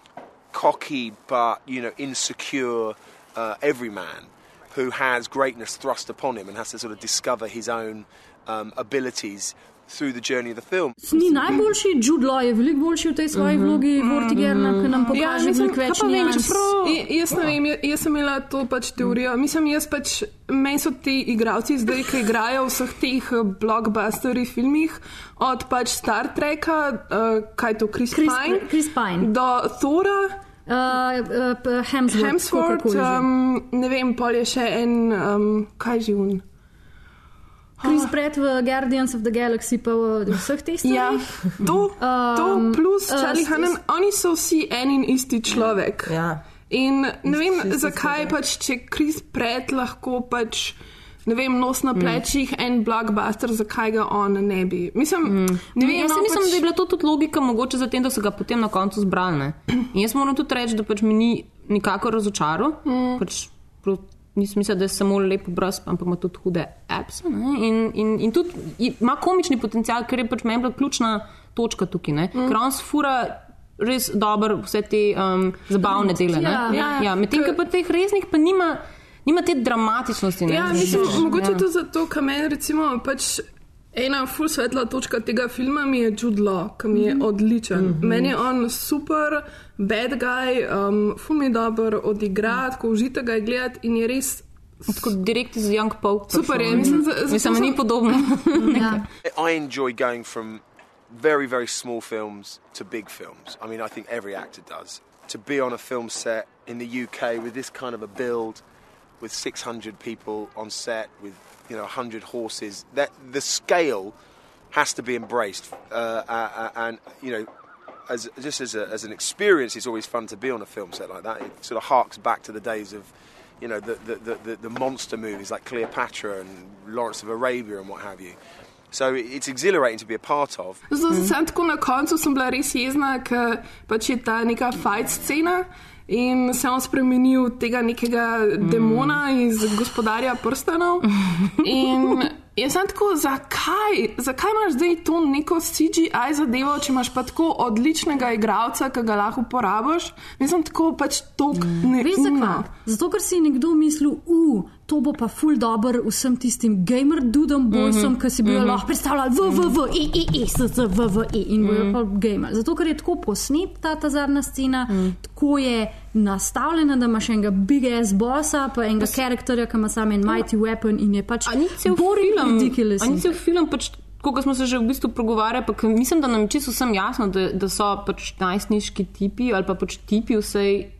Speaker 12: cocky but you know insecure uh, everyman who has greatness thrust upon him and has to sort of discover his own um, abilities through the journey of the film.
Speaker 2: Ni najboljši, Jude Law je veliko boljši v tej svoji vlogi, Vortigerna, ki nam
Speaker 1: Ja,
Speaker 2: pokaže
Speaker 1: mislim,
Speaker 2: veliko več
Speaker 1: vem, čeprav, I- jaz ne vem, jaz- sem imela to pač teorijo. Mislim, jaz pač, meni so ti igravci zdaj, ki igrajo v vseh teh eh, blockbusterji filmih, od pač Star Treka, uh, kaj to, Chris,
Speaker 2: Chris-
Speaker 1: Pine,
Speaker 2: Chris Pine.
Speaker 1: do Thora.
Speaker 2: Uh, uh, Hemsworth,
Speaker 1: Hemsworth, um, ne vem, pol je še en, um, kaj že un.
Speaker 2: Chris Pratt v Guardians of the Galaxy, pa v vseh teh
Speaker 1: Ja,
Speaker 2: stvareh.
Speaker 1: to, to
Speaker 2: Um,
Speaker 1: plus
Speaker 2: uh,
Speaker 1: Charlie
Speaker 2: s-
Speaker 1: Hannan, oni so vsi en in isti človek.
Speaker 11: Ja.
Speaker 1: In ne vem,
Speaker 11: Čisto
Speaker 1: zakaj
Speaker 11: skupaj.
Speaker 1: pač, če Chris Pratt lahko pač. Ne vem, nos na plečih, mm. en blockbuster, zakaj ga on ne bi. Mislim, mm. ne vem,
Speaker 3: Jaz
Speaker 1: no,
Speaker 3: mislim,
Speaker 1: pač,
Speaker 3: da je bila to tudi logika, mogoče zatem, da so ga potem na koncu zbrali. ne. In jaz moram tudi reči, da pač mi ni nikakor razočaral. Mm. Pač, nisem mislil, da je samo lep obraz, ampak ima tudi hude apps. In, in, in tudi ima komični potencial, ker je pač meni bila ključna točka tukaj. Mm. Ker on sfura res dobro vse te um, zabavne dele. ne.
Speaker 1: Ja, ja.
Speaker 3: ja, Medtem, ko pa teh resnih pa nima. Nima te dramatičnosti. Ne?
Speaker 1: Ja, mislim,
Speaker 3: Ja.
Speaker 1: mogoče tudi zato, ker meni recimo pač ena ful svetla točka tega filma mi je Law, ki mi je odličen. Mm -hmm. Meni je on super, bad guy, um, ful mi je dober odigrati, ko užite ga je gledati in je res.
Speaker 3: Tako direkt iz Young Pope.
Speaker 1: Super je, mislim, za- zato
Speaker 3: mislim,
Speaker 1: sem-
Speaker 3: ni podobno. <laughs>
Speaker 2: Ja. <laughs>
Speaker 12: I enjoy going from very, very small films to big films. I mean, I think every actor does. To be on a film set in the UK with this kind of a build, with 600 people on set, with you know 100 horses, that the scale has to be embraced. Uh, uh, uh, and you know, as just as, a, as an experience, it's always fun to be on a film set like that. It sort of harks back to the days of. You know the, the, the, the, monster movies like Cleopatra and Lawrence of Arabia and what have you. So it's exhilarating to be a part of.
Speaker 1: Mm. scena. In se on spremenil v tega nekega mm. demona iz gospodarja prstanov. <laughs> In jaz sem tako, zakaj, zakaj imaš zdaj to neko CGI zadevo, če imaš pa tako odličnega igralca, ki ga lahko uporabiš? Jaz sem tako pač tok ne
Speaker 2: Veš zakaj? Zato, ker si je nekdo mislil, uh, to bo pa ful dobr vsem tistim gamer dudom bojsom, ki si bojo lahko predstavljali v, v, v, e, e, e, s, s, v, v, e in bojo pa gamer. Zato, ker je tako posnet ta, ta zadnja scena, tako je nastavljena, da imaš enega big ass bossa, pa enega karakterja, ki ima samo en mighty weapon in je pač boring
Speaker 3: film,
Speaker 2: ridiculous.
Speaker 3: ni cel film pač, kot smo se že v bistvu pogovarjali, pa mislim, da nam čisto vsem jasno, da, da so pač najstniški tipi ali pa pač tipi vsej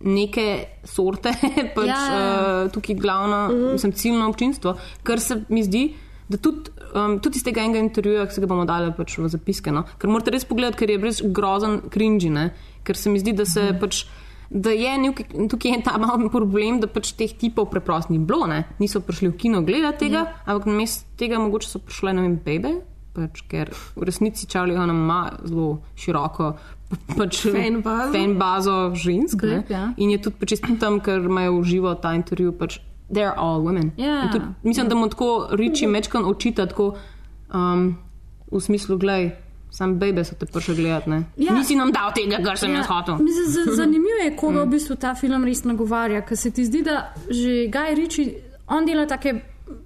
Speaker 3: neke sorte, <laughs> pač
Speaker 2: Ja, ja,
Speaker 3: uh, tukaj glavno, mislim, ciljno občinstvo, kar se mi zdi. Da tudi, um, tudi iz tega enega intervjuja, ki se ga bomo dali pač v zapiske, no? ker morate res pogledati, ker je res grozen cringe, ne? ker se mi zdi, da se
Speaker 2: Mhm.
Speaker 3: pač. Da je nek, tukaj je ta <laughs> mali problem, da pač teh tipov preprosto ni bilo, ne? niso prišli v kino gledati tega,
Speaker 2: Ja.
Speaker 3: ampak namesto tega mogoče so prišle na bebe, pač, ker v resnici Charlie Hunnam ima zelo široko pač,
Speaker 1: Fan bazo.
Speaker 3: fan bazo žensk.
Speaker 2: Grep, ja.
Speaker 3: In je tudi pač čisto tam, ker imajo v živo ta intervju, pač they're all women.
Speaker 2: Ja.
Speaker 3: In tudi, mislim, da mu tako riči mečkan očita, tako um, v smislu, gledaj, sam bebe so te prišli gledati, ne.
Speaker 2: Ja.
Speaker 3: Nisi nam dal tega, kar sem jaz hotel.
Speaker 2: Z- Zanimivo je, koga v bistvu ta film res nagovarja, ker se ti zdi, da že Guy Ritchie, on dela take mm,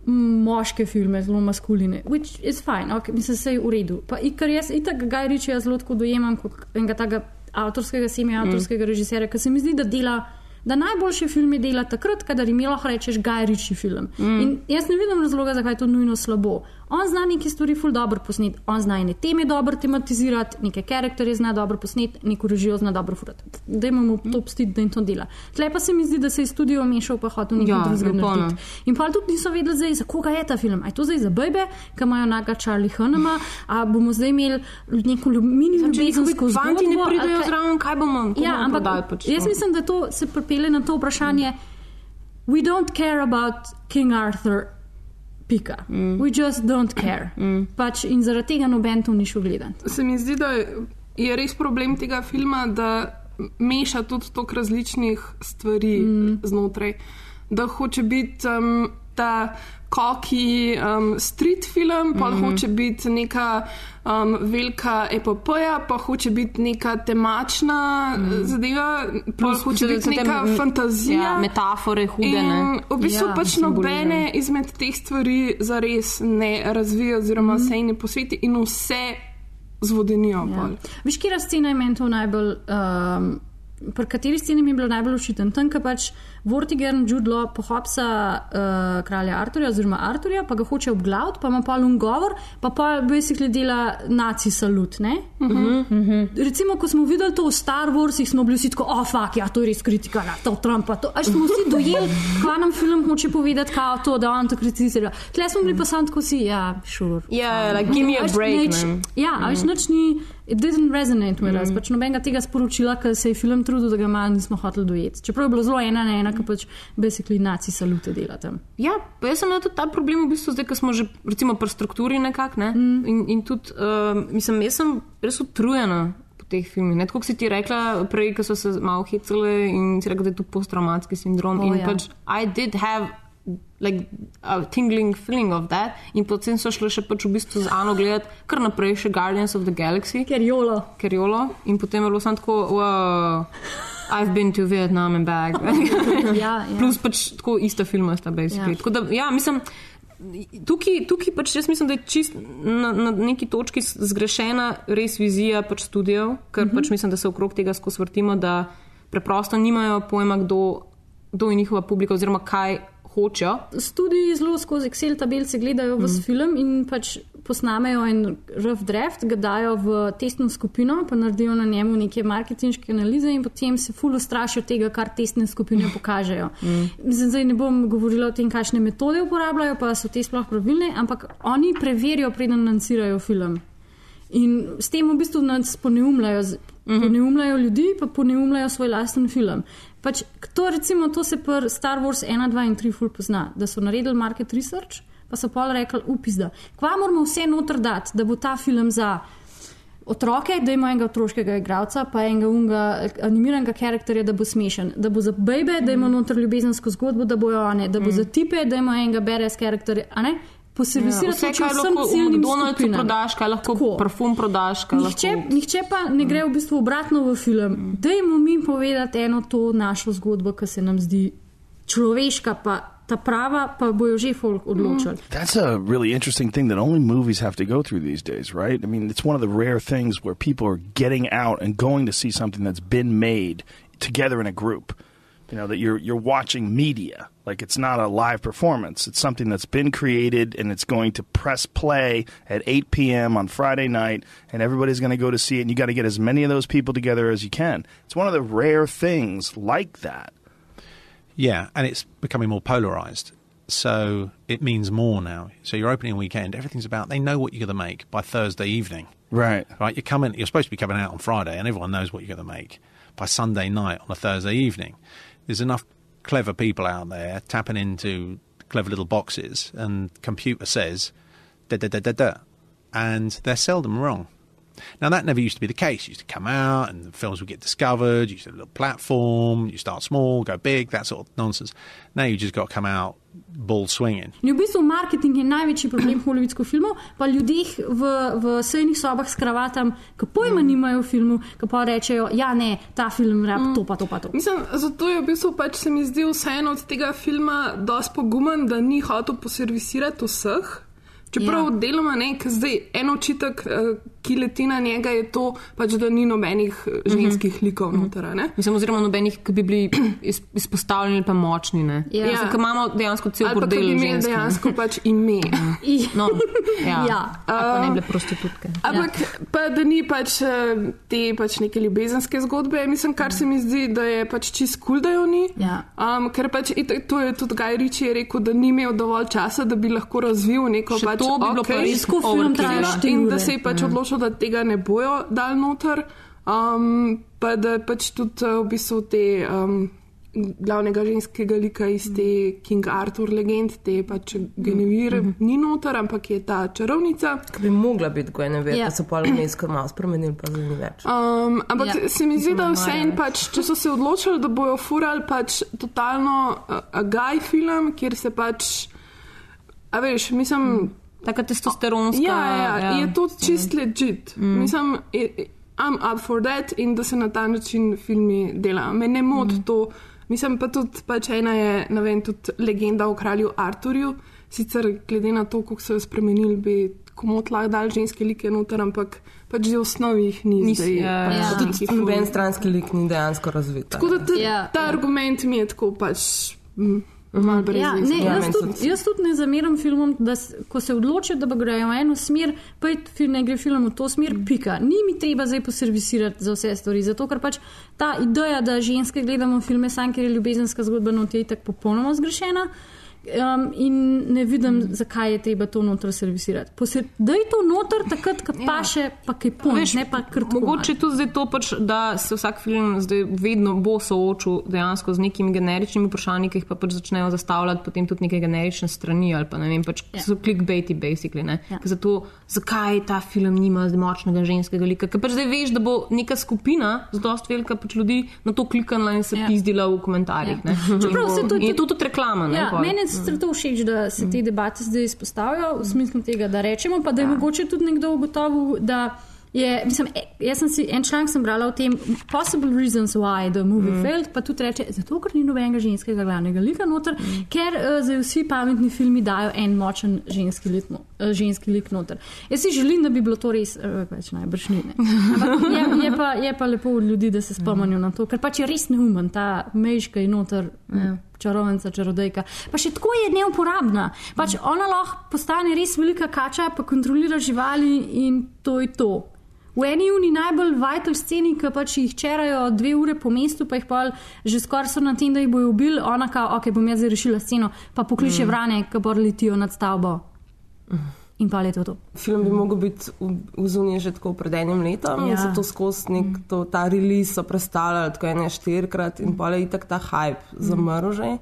Speaker 2: moške filme, zelo maskuline, which is fine, okay, mislim, se je v redu. Pa, i- ker jaz itak Guy Ritchie zelo tako dojemam kot enega takega avtorskega, semi-avtorskega mm. režiserja, ker se mi zdi, da dela. Da najboljši film je dela takrat, kadar jim lahko rečeš, Guy Ritchie film. Mm. In jaz ne vidim razloga, zakaj je to nujno slabo. On zna neke stvari ful dobro posneti, on zna ene teme dobro tematizirati, neke karakterje zna dobro posneti, neko režijo zna dobro furati. Da imamo to pstiti, da in to dela. Tle pa se mi zdi, da se je studio mešal pa hotel nekaj
Speaker 3: Ja,
Speaker 2: drugega narediti. In pa tudi niso vedeli, zdaj, za koga je ta film. A je to zdaj za bebe, ki imajo naga Charlie Hanema, a bomo zdaj imeli neko mini ljubezensko
Speaker 3: njihovi fanti ne
Speaker 2: zgodbo,
Speaker 3: pridejo
Speaker 2: kaj-
Speaker 3: zraven, kaj bomo
Speaker 2: Ja, ampak
Speaker 3: prodali, pač
Speaker 2: jaz
Speaker 3: to.
Speaker 2: mislim, da to se pripelje na to vprašanje. We don't care about King Arthur, pika. Mm. We just don't care. Mm. Pač in zaradi tega noben to ni šel gledati.
Speaker 1: Se mi zdi, da je res problem tega filma, da meša tudi toliko različnih stvari mm. znotraj. Da hoče biti um, ta koki um, street film, pa mm -hmm. hoče biti neka um, velika epopeja, pa hoče biti neka temačna mm. zadeva, pa
Speaker 3: Plus,
Speaker 1: hoče
Speaker 3: da
Speaker 1: biti
Speaker 3: te
Speaker 1: neka
Speaker 3: m-
Speaker 1: fantazija.
Speaker 3: ja, metafore hude,
Speaker 1: In v bistvu
Speaker 2: Ja,
Speaker 1: pač nobene izmed teh stvari zares ne razvija, oziroma mm. se jim ne posveti, in vse zvodenijo.
Speaker 2: Ja.
Speaker 1: Ja.
Speaker 2: Veš, kje scena je meni to najbolj. Um, Pri kateri sceni mi je bilo najbolj všiten? Tam, ko pač Vortiger Judlo pohapsa uh, kralja Arturja, oziroma Arturja, pa ga hoče obglaviti, pa ima pa lun govor, pa pa basically dela naci salut. Uh -huh. uh -huh. Recimo, ko smo videli to v Star Warsih, smo bili vsi tako, oh, fuck, ja, to je res kritika na to Trumpa. To. Až smo vsi dojeli, kaj nam film hoče povedati, kao to, da on to kritizira. Tle smo bili pa samo tako si, ja, sure.
Speaker 3: Ja, like, give me a break,
Speaker 2: nič-
Speaker 3: ne.
Speaker 2: Ja, a veš, nič ni, it didn't resonate with us, pač nobenega tega sporočila, ker se je film trudil, da ga malo nismo hoteli dojeti. Čeprav je bilo zelo ena na ena, ker pač basically naci salute dela tam.
Speaker 3: Ja, pa jaz sem imel tudi ta problem v bistvu zdaj, ko smo že recimo pri strukturi nekako, ne? mm. in, in tudi, uh, mislim, jaz sem res utrujena po teh filmih. Ne? Tako si ti rekla prej, ko so se malo hecale in si rekla, da je to posttraumatski sindrom.
Speaker 2: O,
Speaker 3: in
Speaker 2: ja.
Speaker 3: pač I did have like a tingling feeling of that in potem so šle še pač v bistvu z Ano gledati kar naprej še Guardians of the Galaxy.
Speaker 2: Ker jolo.
Speaker 3: Ker jolo. In potem je bilo samo tako, wow, I've been to Vietnam and back. <laughs>
Speaker 2: Ja, ja.
Speaker 3: Plus pač tako ista filma sta basically.
Speaker 2: Ja.
Speaker 3: Tako da, ja, mislim, tukaj, tukaj pač jaz mislim, da je čist na, na neki točki zgrešena res vizija pač studijev, ker
Speaker 2: Mhm.
Speaker 3: pač mislim, da se okrog tega skozi vrtimo, da preprosto nimajo pojma, kdo, kdo je njihova publika oziroma kaj hočejo.
Speaker 2: Studiji zelo skozi Excel tabelce gledajo v mm. film in pač posnamejo en rough draft, ga dajo v testno skupino, pa naredijo na njemu neke marketinške analize in potem se ful ustrašijo tega, kar testne skupine <laughs> pokažejo. Mm. Zdaj ne bom govorila o tem, kakšne metode uporabljajo, pa so te sploh pravilne, ampak oni preverijo, preden lancirajo film. In s tem v bistvu nas poneumljajo, z- poneumljajo ljudi, pa poneumljajo svoj lasten film. Pač, to, recimo, to se pri Star Wars 1, 2 in 3 ful pozna, da so naredili market research, pa so pol rekli, upizda, kva moramo vse noter dati, da bo ta film za otroke, da ima enega otroškega igralca, pa enega unga animiranega karakterja, da bo smešen, da bo za bebe, da ima noter ljubezensko zgodbo, da bojo one, da bo za tipe, da ima enega beres karakterja, a ne? Poservisirati
Speaker 3: Vse,
Speaker 2: hoče
Speaker 3: kaj
Speaker 2: vsem
Speaker 3: lahko v McDonald'su prodaš, kaj lahko
Speaker 2: Tako.
Speaker 3: parfum prodaš.
Speaker 2: Nihče,
Speaker 3: lahko...
Speaker 2: nihče pa ne gre v bistvu obratno v film. Dajmo mi povedati eno to našo zgodbo, ki se nam zdi človeška, pa ta prava, pa bojo že folk odločili.
Speaker 13: That's a really interesting thing that only movies have to go through these days, right? I mean, it's one of the rare things where people are getting out and going to see something that's been made together in a group. You know, that you're you're watching media. Like it's not a live performance. It's something that's been created and it's going to press play at 8 p.m. on Friday night and everybody's going to go to see it and you got to get as many of those people together as you can. It's one of the rare things like that.
Speaker 14: Yeah, and it's becoming more polarized. So it means more now. So your opening weekend, everything's about they know what you're going to make by Thursday evening.
Speaker 13: Right.
Speaker 14: Right, you're coming you're supposed to be coming out on Friday and everyone knows what you're going to make by Sunday night on a Thursday evening. There's enough clever people out there tapping into clever little boxes and computer says da da da da da and they're seldom wrong. Now that never used to be the case. You used to come out and the films would get discovered. You used to have a little platform. You start small, go big, that sort of nonsense. Now you just got to come out ball swinging.
Speaker 2: In v bistvu marketing je največji problem hollywoodskih filmov, pa ljudeh v, v sejnih sobah s kravatam, ki pojma mm. nimajo o filmu, ki pa rečejo, ja ne, ta film rab mm. to pa to pa to.
Speaker 1: Mislim, zato je v bistvu pač se mi zdi vseeno od tega filma dosti pogumen, da ni hotel poservisirati vseh. Čeprav ja. deloma ne, ker zdaj en očitek, eh, ki leti na njega, je to, pač, da ni nobenih eh, ženskih mm -hmm. likov noter. ne.
Speaker 3: Mislim, oziroma nobenih, ki bi bili <clears throat> iz, izpostavljeni ali pa močni. Ne?
Speaker 2: Ja.
Speaker 3: Mislim, ker imamo dejansko cel
Speaker 1: Ali pa, ki
Speaker 3: bordel
Speaker 1: bi imeli
Speaker 3: žensk, ne.
Speaker 1: dejansko pač ime. <laughs>
Speaker 3: No, ja.
Speaker 2: Ja.
Speaker 3: Pa ne bile prostitutke.
Speaker 1: Ampak ja. pa, da ni pač eh, te pač neke ljubezenske zgodbe, mislim, kar se mi zdi, da je pač čist kul, cool, da jo ni.
Speaker 2: Ja.
Speaker 1: Um, ker pač itak, to je tudi Gaj Riči rekel, da ni imel dovolj časa, da bi lahko razvil neko
Speaker 3: Še
Speaker 1: pač
Speaker 3: to bi bilo pa res film
Speaker 1: in- In da se je pač
Speaker 3: Ja.
Speaker 1: odločil, da tega ne bojo dal noter. Um, pa da pač tudi uh, v bistvu te. Um, Glavnega ženskega lika iz te King Arthur legend, te pač Genevir, mm -hmm. ni noter, ampak je ta čarovnica.
Speaker 11: Ki bi mogla biti Guinevere,
Speaker 1: Ja.
Speaker 11: ja. pa so pa vmes kar malo spremenili, pa zdaj ni več.
Speaker 1: Um, ampak
Speaker 11: Ja.
Speaker 1: ja. se mi zdi, da vse
Speaker 11: da
Speaker 1: en
Speaker 11: ne.
Speaker 1: pač, če so se odločili, da bojo furali pač totalno uh, a gaj film, kjer se pač, a veš, mislim.
Speaker 3: Taka testosteronska.
Speaker 1: Ja, ja, ja,
Speaker 3: ja.
Speaker 1: je to čist legit.
Speaker 3: Mm.
Speaker 1: Mislim, I'm up for that in da se na ta način filmi dela. Me ne moti mm. to. Mislim pa tudi, pač ena je, ne vem, tudi legenda o kralju Arturju. Sicer glede na to, kako so jo spremenili, bi komot lahko dal ženske like noter, ampak pač že v osnovi jih ni.
Speaker 11: Ni-
Speaker 1: zdaj,
Speaker 11: ja,
Speaker 1: pač
Speaker 11: ja. Tudi noben stranski lik ni dejansko razvit.
Speaker 1: Tako da ta,
Speaker 2: Ja,
Speaker 1: ta argument mi je tako pač mm,
Speaker 2: Ja, ne, jaz, tudi, jaz tudi ne zameram filmom, da ko se odločijo, da grejo v eno smer, pa ne gre film v to smer, pika. Ni mi treba zdaj poservisirati za vse stvari, zato ker pač ta ideja, da ženske gledamo filme sam, ker je ljubezenska zgodba not je tako popolnoma zgrešena. Um, in ne vidim, mm. zakaj je treba to noter servisirati. Poser, da je to noter, takrat, ko ja. paše, pa kaj pojš, ne pa kar tako.
Speaker 3: Mogoče tudi zdaj to, pač, da se vsak film zdaj vedno bo soočil dejansko z nekimi generičnimi vprašanji, ki jih pa pač začnejo zastavljati potem tudi neke generične strani ali pa ne vem, pač
Speaker 2: Ja.
Speaker 3: so clickbaiti, basically. Ne?
Speaker 2: Ja.
Speaker 3: Zato, zakaj ta film nima močnega ženskega lika? Ker pač zdaj veš, da bo neka skupina, zelo velika pač ljudi, na to kliknila in se
Speaker 2: Ja.
Speaker 3: pizdila v komentarjih.
Speaker 2: Ja. Čeprav se to
Speaker 3: je tudi reklama. Ne,
Speaker 2: Ja, meni sicer to všeč, da se te debate zdaj izpostavljajo v smislu tega, da rečemo, pa da je ja. mogoče tudi nekdo ugotovil, da je, mislim, e, jaz sem si en članek brala o tem, possible reasons why the movie mm. failed, pa tudi reče, zato ker ni nobenega ženskega glavnega lika noter, mm. ker uh, zdaj vsi pametni filmi dajo en močen ženski lik, no, uh, ženski lik noter. Jaz si želim, da bi bilo to res, uh, več najbrž ni. Je, je, pa, je pa lepo od ljudi, da se spomnijo na to, ker pač je res neumen, ta mejška je noter. Ja. Čarovnica, čarodejka. Pa še tako je neuporabna. Pač ona lahko postane res velika kača, pa kontrolira živali in to je to. V eni uni najbolj vital sceni, ki pač jih čerajo dve ure po mestu, pa jih pa že skoraj so na tem, da jih bojo ubili, ona kao, ok, bom jaz zdaj rešila sceno, pa pokliče
Speaker 11: Mm.
Speaker 2: mm. vrane, ki pa letijo nad stavbo. In pa je to to.
Speaker 11: Film bi mogel biti v, v zuniji že tako pred enim letom, ja. Zato skozi nek to, ta release so predstavljali tako ene štirikrat in pa je itak ta hype zamrl že.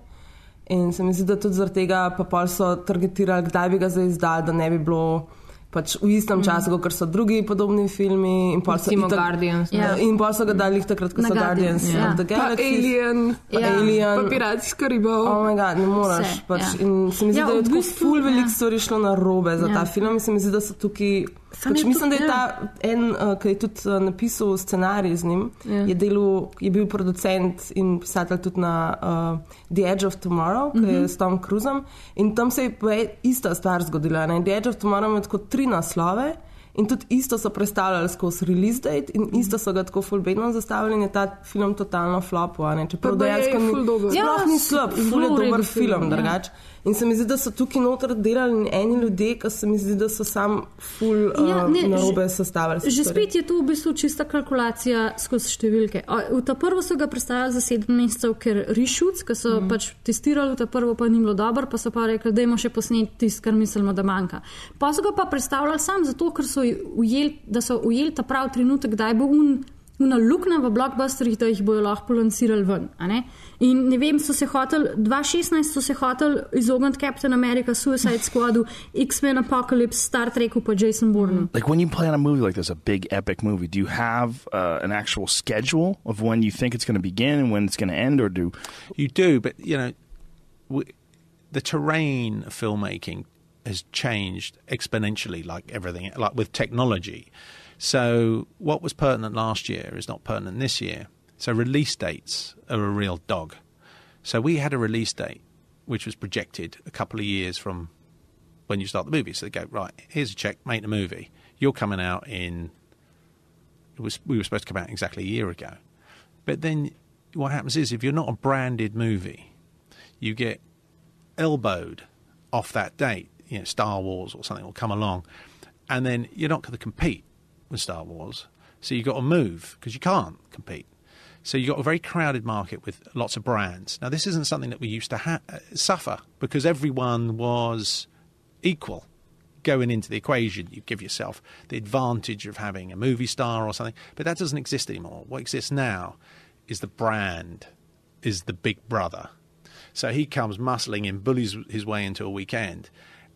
Speaker 11: In se mi zdi, da tudi zaradi tega pa pol so targetirali, kdaj bi ga zdaj izdali, da ne bi bilo pač v istem času, kot so drugi podobni filmi. In pol so
Speaker 3: Recimo
Speaker 11: itak-
Speaker 3: Guardians, ne.
Speaker 11: Ja. In pol so ga dali takrat, ko so
Speaker 1: Guardians,
Speaker 11: Guardians
Speaker 1: ja.
Speaker 11: of the Galaxy.
Speaker 1: Alien.
Speaker 11: pa
Speaker 1: Ja.
Speaker 11: Alien.
Speaker 1: Pa Pirati iz Karibov.
Speaker 11: Oh moj bog, ne moreš.
Speaker 1: Vse,
Speaker 11: Pač,
Speaker 1: ja.
Speaker 11: In se mi zdi,
Speaker 1: Ja,
Speaker 11: da je tako
Speaker 1: bistvu,
Speaker 11: ful veliko stvari šlo na robe za
Speaker 1: Ja.
Speaker 11: ta film. In se mi zdi, da so tukaj. Pač mislim, da
Speaker 1: tudi-
Speaker 11: je ta en, uh, ki je tudi uh, napisal scenarij z njim,
Speaker 1: Ja.
Speaker 11: je, delal, je bil producent in pisatelj tudi na uh, The Edge of Tomorrow, ki mm -hmm. je
Speaker 1: Mhm.
Speaker 11: s Tom Cruisom. In tam se je ista stvar zgodila. Ne? The Edge of Tomorrow ima tako tri naslove. In tudi isto so predstavljali skozi release date, in isto so ga tako fulbedno zastavili, in je ta film totalno flopil. Čeprav dejansko ni,
Speaker 1: ful dober.
Speaker 11: sploh
Speaker 1: Ja,
Speaker 11: ni slab, ful je dober
Speaker 1: film,
Speaker 11: film,
Speaker 1: ja.
Speaker 11: drugače. In se mi zdi, da so tukaj noter delali eni ljudje, ki se mi zdi, da so sam ful
Speaker 2: Ja,
Speaker 11: ja,
Speaker 2: ne,
Speaker 11: uh, narobe
Speaker 2: že-
Speaker 11: sestavili.
Speaker 2: Že
Speaker 11: stvari.
Speaker 2: spet je to v bistvu čista kalkulacija skozi številke. A, V ta prvo so ga predstavili za sedem mesecev, ker rešuc, ki so mm. pač testirali v ta prvo, pa ni bilo dobro, pa so pa rekli, da imamo še posnet tisto, kar mislimo, da manjka. Pa so ga pa predstavljali sam zato, ker so ujeli, da so ujeli ta prav trenutek, kdaj bo un. Una luknja v blokbusterjih, da jih bojo lahko lansirali ven. Ne? In ne vem, so se hoteli, 2016 so se hoteli izogniti Captain America, Suicide Squadu, X-Men Apocalypse, Star Treku, pa Jason Bourne.
Speaker 13: Like when you plan a movie like this, a big epic movie, do you have uh, an actual schedule of when you think it's going to begin and when it's going to end, or do
Speaker 14: You do, but you know, w the terrain of filmmaking has changed exponentially, like everything, like with technology. So what was pertinent last year is not pertinent this year. So release dates are a real dog. So we had a release date which was projected a couple of years from when you start the movie. So they go, right, here's a check, make the movie. You're coming out in. It was we were supposed to come out exactly a year ago, but then what happens is if you're not a branded movie, you get elbowed off that date. You know, Star Wars or something will come along, and then you're not going to compete with Star Wars. So you've got to move because you can't compete. So you've got a very crowded market with lots of brands. Now, this isn't something that we used to ha- uh, suffer because everyone was equal going into the equation. You give yourself the advantage of having a movie star or something, but that doesn't exist anymore. What exists now is the brand, is the big brother. So he comes muscling in, bullies his way into a weekend,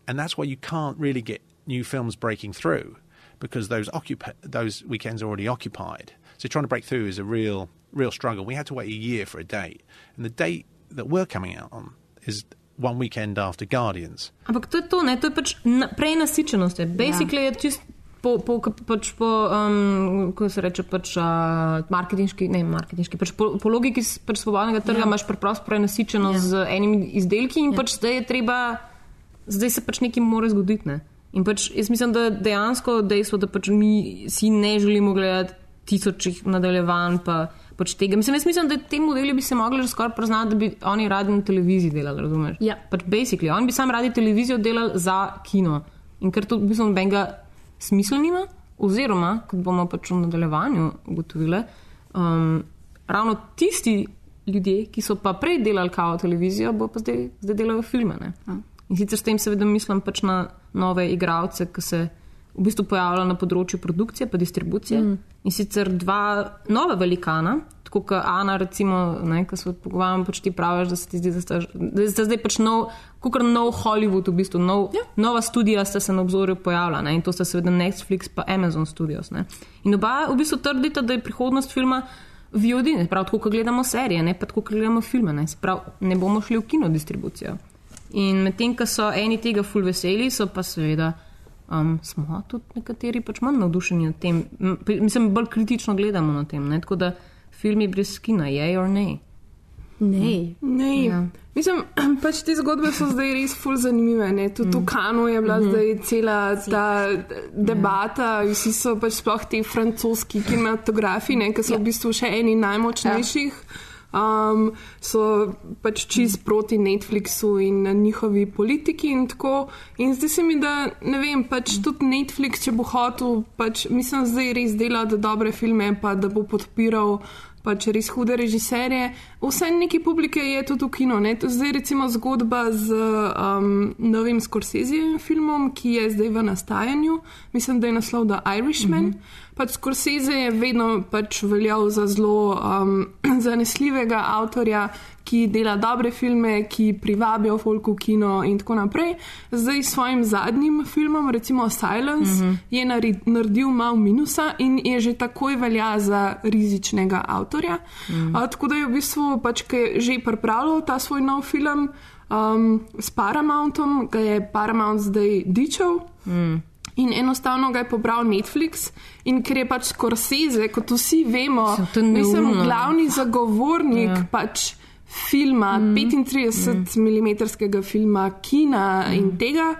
Speaker 14: and that's why you can't really get new films breaking through because those occup- those weekends are already occupied. So trying to break through is a real real struggle. We had to wait a year for a date, and the date that we're coming out on is one weekend after Guardians.
Speaker 3: Ampak to je to, ne? to je pač na, prenasičenost. je. Basically je čist po, po, pač po um, kako se reče, pač uh, marketinški, ne marketinški, pač po, po logiki s- pač svobodnega trga
Speaker 2: Ja.
Speaker 3: imaš preprosto prenasičenost z enimi izdelki in pač zdaj je treba, zdaj se pač nekaj mora zgoditi. Ne? In pač jaz mislim, da dejansko dejstvo, da pač mi si ne želimo gledati tisočih nadaljevanj, pa pač tega. Mislim, jaz mislim, da te modeli bi se mogli že skoraj priznati, da bi oni radi na televiziji delali, razumeš?
Speaker 2: Ja.
Speaker 3: Pač basically, oni bi sam radi televizijo delali za kino. In ker to v bistvu nobenega smisla nima, oziroma, kot bomo pač v nadaljevanju ugotovili, um, ravno tisti ljudje, ki so pa prej delali kao televizijo, bo pa zdaj, zdaj delajo filme. Ne? In sicer s tem seveda mislim pač na nove igralce, ki se v bistvu pojavljajo na področju produkcije in distribucije.
Speaker 2: Mm.
Speaker 3: In sicer dva nova velikana, tako kot Ana, recimo, ki se pogovarjamo, pač ti praviš, da se ti zdi, da sta, da sta zdaj pač nov, kot nov Hollywood, v bistvu nov, ja. nova studija sta se na obzorju pojavila ne? in to sta seveda Netflix in Amazon Studios. Ne? In oba v bistvu trdita, da je prihodnost filma. VOD, prav tako, kot gledamo serije, ne pa tako, kot gledamo filme. Ne, prav, ne bomo šli v kino distribucijo. In medtem, ko so eni tega ful veseli, so pa seveda um, smo tudi nekateri pač manj navdušeni nad tem. Mislim, bolj kritično gledamo na tem. Ne? Tako da filmi brez kina, je or ne.
Speaker 2: Ne.
Speaker 1: Ne.
Speaker 3: Ja.
Speaker 1: Mislim, <clears throat> pač te zgodbe so zdaj res ful zanimive. Ne? Tudi mm. v Kanu je bila mm -hmm. zdaj cela ta debata, ja. vsi so pač sploh ti francoski kinematografi, ne? ki so ja. v bistvu še eni najmočnejših. Um, so pač čist proti Netflixu in njihovi politiki in tako. In zdi se mi, da ne vem, pač tudi Netflix, če bo hotel, pač mislim, zdaj res delati dobre filme, pa da bo podpiral pač res hude režiserje. Vse neki publike je tudi v kino. Ne? Zdaj recimo zgodba z um, novim Scorsese filmom, ki je zdaj v nastajanju. Mislim, da je naslov The Irishman. Mm -hmm. Pač Scorsese je vedno pač veljal za zelo um, <clears throat> zanesljivega avtorja, ki dela dobre filme, ki privabijo folk v kino in tako naprej. Zdaj s svojim zadnjim filmom, recimo Silence, mm -hmm. je nari- naredil malo minusa in je že takoj velja za rizičnega avtorja. Mm. A, tako da je v bistvu, pač, ki je že pripravljal ta svoj nov film um, s Paramountom, ga je Paramount zdaj dičal.
Speaker 3: Mm.
Speaker 1: In enostavno ga je pobral Netflix, in ker je pač Scorsese, kot vsi vemo,
Speaker 3: je
Speaker 1: mislim, glavni zagovornik ja. pač filma, mm. 35 mm. filma, kina mm. in tega,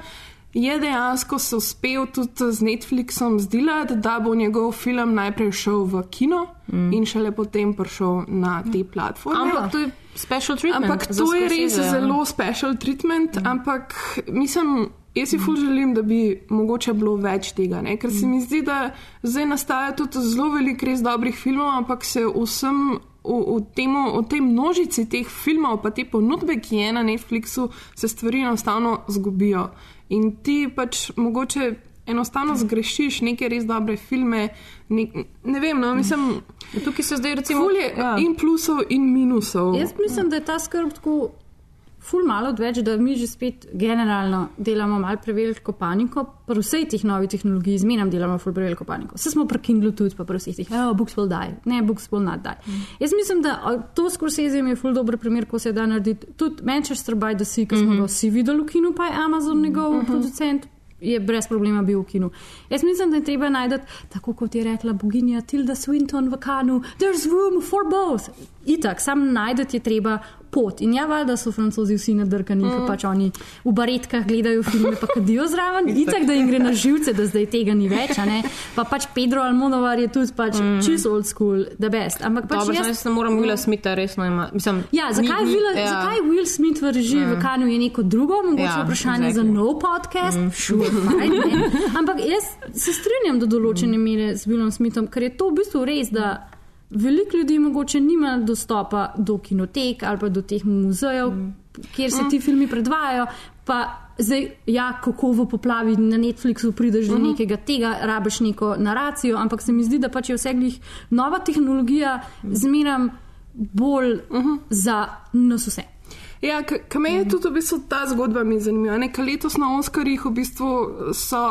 Speaker 1: je dejansko se uspel tudi z Netflixom zdilati, da bo njegov film najprej šel v kino mm. in šele potem prišel na te platforme.
Speaker 3: Ampak to je special treatment.
Speaker 1: Ampak to je res
Speaker 3: ja.
Speaker 1: zelo special treatment, mm. ampak mislim. Jaz si ful želim, da bi mogoče bilo več tega, ne? ker se mi zdi, da zdaj nastaja tudi zelo veliko res dobrih filmov, ampak se vsem v, v, temu, v tej množici teh filmov, pa te ponudbe, ki je na Netflixu, se stvari enostavno zgubijo. In ti pač mogoče enostavno zgrešiš neke res dobre filme. Ne, ne vem, no, mislim.
Speaker 3: Tukaj se zdaj recimo.
Speaker 1: Ja. in plusov, in minusov.
Speaker 2: Jaz mislim, da je ta skrb tako ful malo odveč, da mi že spet generalno delamo mal preveliko paniko, pri vsej teh novih tehnologij, zmenam delamo ful preveliko paniko. Vse smo pri Kindlu tudi, pa pri vseh teh, oh, books will die, ne, books will not die. Mm. Jaz mislim, da to Scorsese je ful dober primer, ko se da narediti. Tudi Manchester by the Sea, ki smo mm -hmm. ga vsi videli v kinu, pa je Amazon njegov mm -hmm. producent. Je brez problema bil v kinu. Jaz mislim, da je treba najti, tako kot je rekla boginja Tilda Swinton v Kanu, there's room for both. Itak, sam najdete je treba pot. In ja, valjda so francozi vsi nadrkani, mm. ker pač oni v baretkah gledajo filme, pa kadijo zraven. Itak, da jim gre na živce, da zdaj tega ni več. Pa pač Pedro Almodovar je tudi pač mm. čist old school, the best. Ampak pač
Speaker 3: Dobro,
Speaker 2: jaz,
Speaker 3: jaz ne morem Willa Smitha resno ima. Mislim,
Speaker 2: Ja, zakaj,
Speaker 3: ni-
Speaker 2: ni,
Speaker 3: ni-
Speaker 2: Will, ja. zakaj Will Smith v režiji mm. v Kanju je neko drugo, mogoče
Speaker 3: Ja,
Speaker 2: vprašanje
Speaker 3: exactly.
Speaker 2: exactly. za nov podcast? Mm. Sure, <laughs> fine, ne. Ampak jaz se strinjam do določene mere z Willom Smithom, ker je to v bistvu res, da veliko ljudi mogoče nima dostopa do kinotek ali pa do teh muzejev, mm. kjer se ti filmi predvajajo. Pa zdaj, ja, kako v poplavi na Netflixu prideš do
Speaker 3: Mhm.
Speaker 2: nekega tega, rabiš neko naracijo, ampak se mi zdi, da pač je vse glih nova tehnologija, zmeram bolj za nas vse.
Speaker 1: Ja, kar me je tudi v bistvu ta zgodba mi zanimiva. Ne? Ker letos na Oscarjih v bistvu so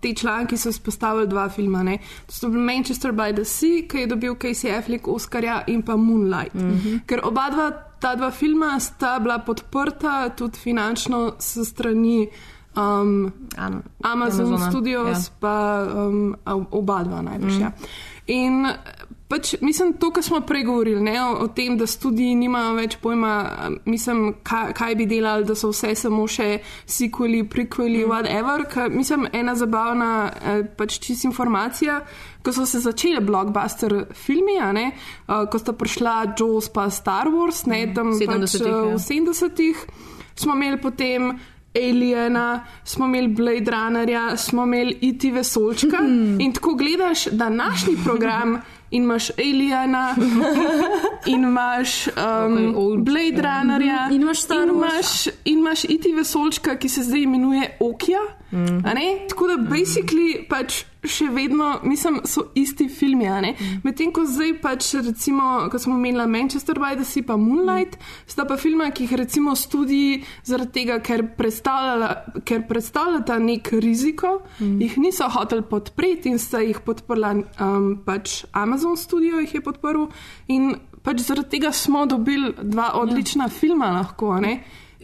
Speaker 1: te članki so izpostavili dva filma. Ne? To so bili Manchester by the Sea, ki je dobil Casey Affleck Oscarja in pa Moonlight. Mm -hmm. Ker oba dva, ta dva filma sta bila podprta tudi finančno s strani. Um, Amazon
Speaker 3: Amazona,
Speaker 1: Studios,
Speaker 3: ja.
Speaker 1: pa um, oba dva najbrž. Mm. Ja. In pač, mislim, to, kar smo prej govorili, ne, o, o tem, da studiji nimajo več pojma, mislim, kaj, kaj bi delali, da so vse samo še sequeli, prequeli, mm. whatever. Ka, mislim, ena zabavna eh, pač čist informacija. Ko so se začeli blockbuster filmi, ne, uh, ko sta prišla Jaws pa Star Wars, ne, tam
Speaker 3: 70-ih,
Speaker 1: pač,
Speaker 3: ja.
Speaker 1: uh, v 70-ih, smo imeli potem Aliena, smo imeli Blade Runnerja, smo imeli IT vesolčka.
Speaker 2: Hmm.
Speaker 1: In tako gledaš današnji program. <laughs> In imaš Aliena, <laughs> in imaš um, Blade Runnerja,
Speaker 2: In imaš Star
Speaker 1: imaš, in imaš iti vesolčka, ki se zdaj imenuje Okja.
Speaker 3: Mm.
Speaker 1: a ne? Tako da, basically, pač še vedno, mislim, so isti filmi. ne. Medtem ko zdaj, pač, recimo, ko smo imeli Manchester by the Sea, pa Moonlight, sta pa filma, ki jih recimo studiji zaradi tega, ker, ker predstavljata nek riziko, mm. jih niso hoteli podpreti in sta jih podprla um, pač Amazon Studio, jih je podprl. In pač zaradi tega smo dobili dva odlična ja. filma, lahko. ne.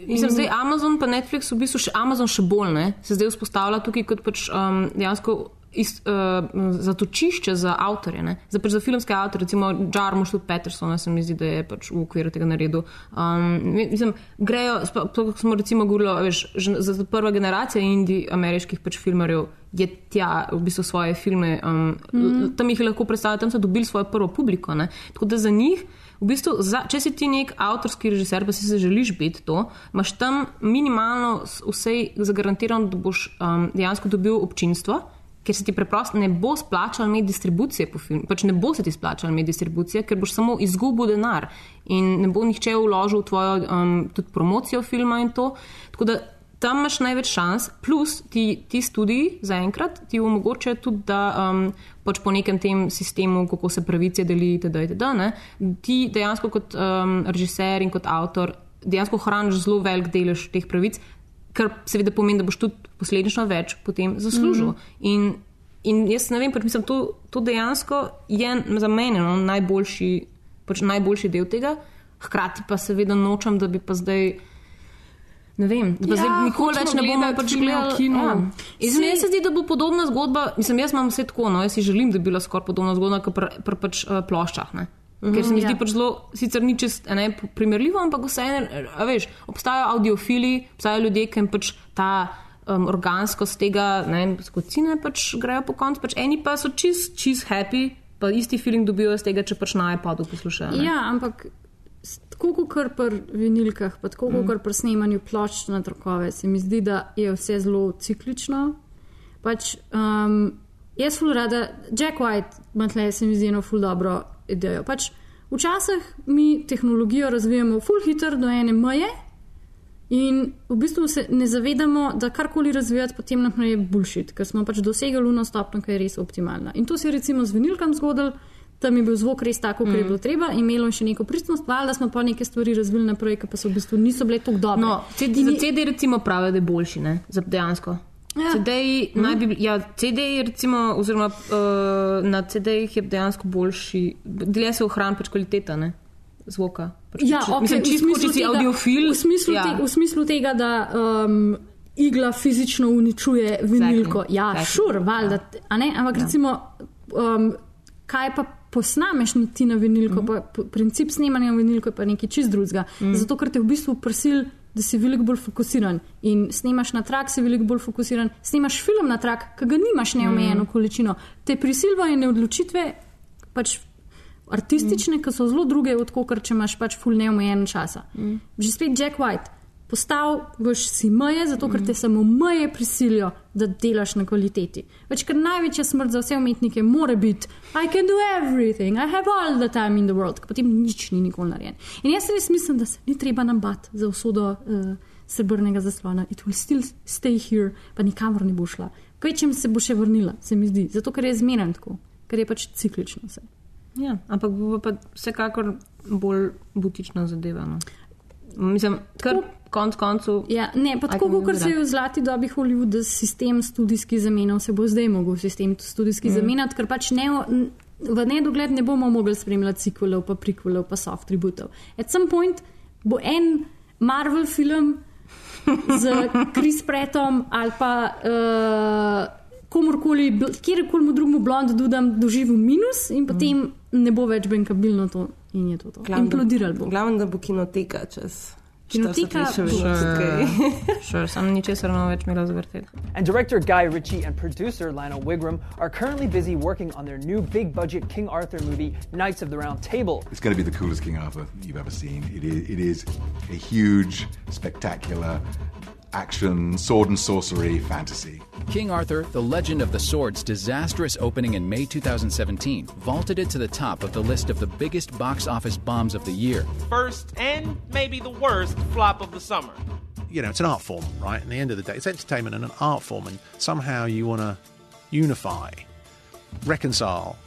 Speaker 3: Mislim, zdaj Amazon pa Netflix, v bistvu še Amazon še bolj ne, se zdaj vzpostavlja tukaj kot pač um, dejansko iz, uh, zatočišče za avtorje. Ne. Zdaj pač za filmske avtorje, recimo Jarmuš tudi Peterson, se mi zdi, da je pač v okviru tega naredil. Um, mislim, grejo, to, kot smo recimo govorili, veš, za prva generacija indij ameriških pač filmarjev je tja v bistvu svoje filme, um, mm. tam jih lahko predstavljajo, tam so dobili svojo prvo publiko. Ne. Tako da za njih V bistvu, za, če si ti nek avtorski režiser, pa si se želiš biti to, imaš tam minimalno vse zagarantirano, da boš um, dejansko dobil občinstvo, ker se ti preprosto ne bo splačalo imeti distribucije po filmu. Pač ne bo se ti splačalo imeti distribucije, ker boš samo izgubil denar in ne bo nihče vložil v tvojo um, tudi promocijo filma in to. Tako da tam imaš največ šans, plus ti, ti studiji zaenkrat ti omogočajo tudi, da um, pač po nekem tem sistemu, kako se pravice deli, itd., itd., ne, ti dejansko kot um, režiser in kot avtor dejansko hraniš zelo velik delež teh pravic, kar seveda pomeni, da boš tudi posledično več potem zaslužil. Mm. In, in jaz ne vem, pač mislim, to, to dejansko je za mene no, najboljši, pač najboljši del tega, hkrati pa seveda nočem, da bi pa zdaj. Ne vem, da
Speaker 1: Ja,
Speaker 3: zdaj nikoli več ne bomo pač gledali
Speaker 1: kinu.
Speaker 3: Ja. In
Speaker 1: Saj-
Speaker 3: Meni se zdi, da bo podobna zgodba. Mislim, jaz imam vse tako, no, jaz si želim, da bi bila skoraj podobna zgodba kot pri pr, pač, uh, ploščah. Ne? Ker se mi zdi
Speaker 2: ja.
Speaker 3: pač zelo, sicer ni čest ne, primerljivo, ampak vseeno, veš, obstajajo audiofili, obstajajo ljudje, ki jim pač ta um, organskost tega, ne vem, skocine pač grejo po koncu, pač eni pa so čist, čist happy, pa isti feeling dobijo iz tega, če pač na iPadu poslušajo. ne.
Speaker 2: Ja, ampak tako kot pri vinilkah, pa tako kot pri snemanju plošč na trokove, se mi zdi, da je vse zelo ciklično. Pač, um, jaz ful rada, Jack White, ima tle, se mi zdi eno ful dobro idejo. Pač, včasih mi tehnologijo razvijamo ful hitro do ene meje. In v bistvu se ne zavedamo, da karkoli razvijati, potem nam je bullshit, ker smo pač dosegli luno stopnjo, ki je res optimalna. In to se je recimo z vinilkam zgodilo, tam je bil zvok res tako, kot mm. je bilo treba, imelo je še neko pristnost, valjda smo pa neke stvari razvili naprej, ki pa so v bistvu niso bile tako dobre.
Speaker 3: No, CD, za CD recimo pravijo, da je boljši, ne? Za dejansko.
Speaker 2: Ja.
Speaker 3: CD-ji naj bi bili, ja, CD-ji recimo, oziroma uh, na CD-jih je dejansko boljši, dlje se ohrani pač kvaliteta, ne? Zvoka. Pač,
Speaker 2: Ja,
Speaker 3: če-
Speaker 2: okay,
Speaker 3: mislim, čisto, če si audiofil.
Speaker 2: V smislu,
Speaker 3: ja.
Speaker 2: ja. te, v smislu tega, da um, igla fizično uničuje vinilko.
Speaker 3: Exactly.
Speaker 2: Ja,
Speaker 3: Exactly.
Speaker 2: šur, valjda. a ne? Ampak
Speaker 3: Ja.
Speaker 2: recimo, um, kaj pa posnameš na ti na vinilko, mm -hmm. pa princip snemanja na vinilko je pa nekaj čist drugega. Mm. Zato, ker te v bistvu prisil, da si veliko bolj fokusiran in snemaš na trak, si veliko bolj fokusiran, snemaš film na trak, ki ga nimaš neomejeno mm. količino. Te prisilvajo ene odločitve, pač artistične, mm. ki so zelo druge, od koker če imaš pač full neomejen časa. Mm. Že spet Jack White. Postavljaš si meje, zato ker te samo meje prisilijo, da delaš na kvaliteti. Več ker največja smrt za vse umetnike mora biti: I can do everything, I have all the time in the world, ker potem nič ni nikoli narejen. In jaz res mislim, da se ni treba nam bat za usodo uh, srebrnega zaslona. It will still stay here, pa nikamor ne bo šla. Kaj čem se bo še vrnila, se mi zdi, zato ker je zmeren tako, ker je pač ciklično vse.
Speaker 3: Ja, ampak bo pa vsekakor bolj butična zadeva. No. Mislim, kar konc koncev.
Speaker 2: Ja, ne, pa tako, kot se je v zlati dobi Hollywooda sistem studijski zamenjal, se bo zdaj mogel sistem studijski mm. zamenjati, ker pač ne, v nedogled ne bomo mogli spremljati cikvelov, pa prikvelov, pa soft tributov. At some point bo en Marvel film z <laughs> Chris Pratom ali pa uh, komorkoli, kjerkoli mu drugemu blondu dodam, doživel minus in potem mm. ne bo več benkabilno to in je to. to. Implodiral bo.
Speaker 11: Glavno, da bo kinoteka čez.
Speaker 2: Kinoteka
Speaker 3: Sure, sam ničesar ne več imela zvrteti.
Speaker 15: And director Guy Ritchie and producer Lionel Wigram are currently busy working on their new big budget King Arthur movie, Knights of the Round Table.
Speaker 16: It's going to be the coolest King Arthur you've ever seen. It is, it is a huge, spectacular action, sword and sorcery fantasy.
Speaker 17: King Arthur, The Legend of the Sword's disastrous opening in May 2017 vaulted it to the top of the list of the biggest box office bombs of the year.
Speaker 18: First and maybe the worst flop of the summer.
Speaker 14: You know, it's an art form, right? At the end of the day, it's entertainment and an art form, and somehow you want to unify, reconcile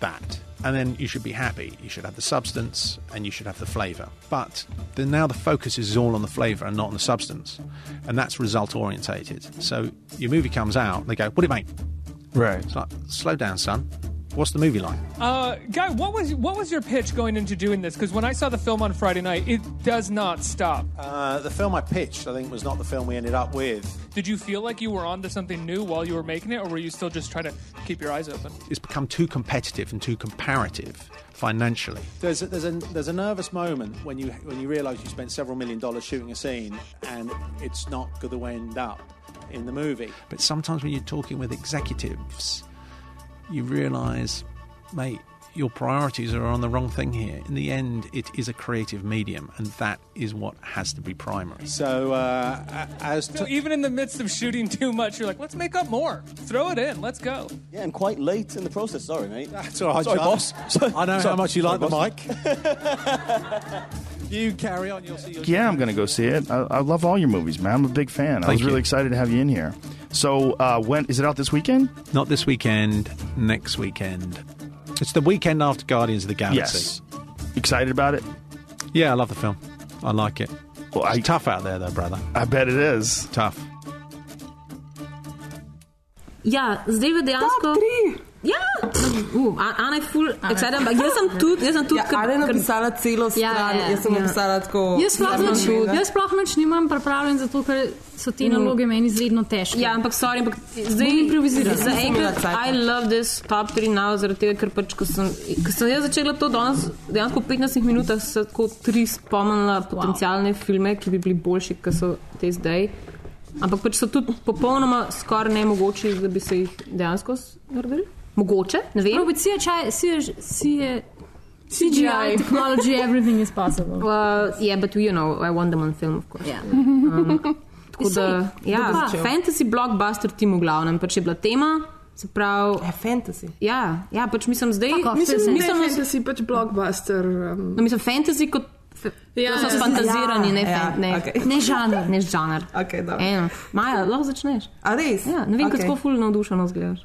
Speaker 14: that. And then you should be happy. You should have the substance and you should have the flavour. But then now the focus is all on the flavour and not on the substance. And that's result orientated. So your movie comes out, they go, What do you make?
Speaker 13: Right.
Speaker 14: It's like, slow down, son. What's the movie like?
Speaker 19: Uh, Guy, what was what was your pitch going into doing this? Because when I saw the film on Friday night, it does not stop.
Speaker 20: Uh, the film I pitched, I think, was not the film we ended up with.
Speaker 19: Did you feel like you were onto something new while you were making it, or were you still just trying to keep your eyes open?
Speaker 14: It's become too competitive and too comparative financially.
Speaker 20: There's a, there's a there's a nervous moment when you when you realise you spent several million dollars shooting a scene and it's not going to end up in the movie.
Speaker 14: But sometimes when you're talking with executives, you realise, mate, your priorities are on the wrong thing here. In the end, it is a creative medium, and that is what has to be primary.
Speaker 20: So, uh, as
Speaker 19: So even in the midst of shooting too much, you're like, let's make up more. Throw it in. Let's go.
Speaker 21: Yeah, and quite late in the process. Sorry, mate. <laughs>
Speaker 20: That's all right,
Speaker 21: Sorry,
Speaker 20: John.
Speaker 21: boss. <laughs>
Speaker 20: I know how much you
Speaker 21: sorry,
Speaker 20: like the mic. <laughs> you carry on. You'll see. Your
Speaker 13: Yeah, I'm going to go see it. I, I love all your movies, man. I'm a big fan. I
Speaker 14: Thank
Speaker 13: was really excited to have you in here. So, uh, when is it out this weekend?
Speaker 14: Not this weekend, next weekend. It's the weekend after Guardians of the Galaxy.
Speaker 13: Yes. Excited about it?
Speaker 14: Yeah, I love the film. I like it.
Speaker 13: Well,
Speaker 14: it's tough out there, though, brother.
Speaker 13: I bet it is.
Speaker 14: Tough.
Speaker 3: Ja, zdaj v dejansko. Ja, uh, Ana je full excited, ampak jaz sem tudi, jaz sem tudi.
Speaker 11: Ja, Ana je napisala celo stran,
Speaker 2: Ja, ja,
Speaker 11: jaz sem
Speaker 2: ja.
Speaker 11: napisala tako.
Speaker 2: Jaz sploh nič, jaz sploh nič nimam pripravljen, zato ker so te
Speaker 3: Mm.
Speaker 2: naloge meni izredno težke.
Speaker 3: Ja, ampak sorry, ampak zdaj
Speaker 2: Bom improvizirala.
Speaker 3: Za enkrat. I love this top 3 now, zaradi tega, ker pač, ko sem, ko sem jaz začela to danes, dejansko v 15 minutah se tako tri spomnila potencijalne filme, ki bi bili boljši, kot so te zdaj. Ampak pač so tudi popolnoma skoraj nemogoči, da bi se jih dejansko naredili. Mogoče, ne vem.
Speaker 2: Robert, je, je, si je CGI, technology, everything is possible.
Speaker 3: Well, <laughs> yeah, but you know, I want them on film, of course.
Speaker 2: Yeah.
Speaker 3: Um, <laughs> tako da, ja, fantasy blockbuster tim v glavnem, pač je bila tema. Se pravi,
Speaker 11: je fantasy.
Speaker 3: Ja, ja pač mislim zdaj.
Speaker 1: Fuck off,
Speaker 3: mislim, mislim,
Speaker 1: ne fantasy, pač blockbuster. Um.
Speaker 3: no, mislim, fantasy kot.
Speaker 1: Ja,
Speaker 3: Ja, to so
Speaker 1: ja.
Speaker 3: fantazirani, ne,
Speaker 11: Ja,
Speaker 3: fan, ne,
Speaker 11: okej.
Speaker 3: ne žanr. Ne žanr.
Speaker 11: Okay, dobro.
Speaker 3: Eno. Maja, lahko začneš.
Speaker 11: A res?
Speaker 3: Ja, ne vem, okay. kako ful navdušeno zgledaš.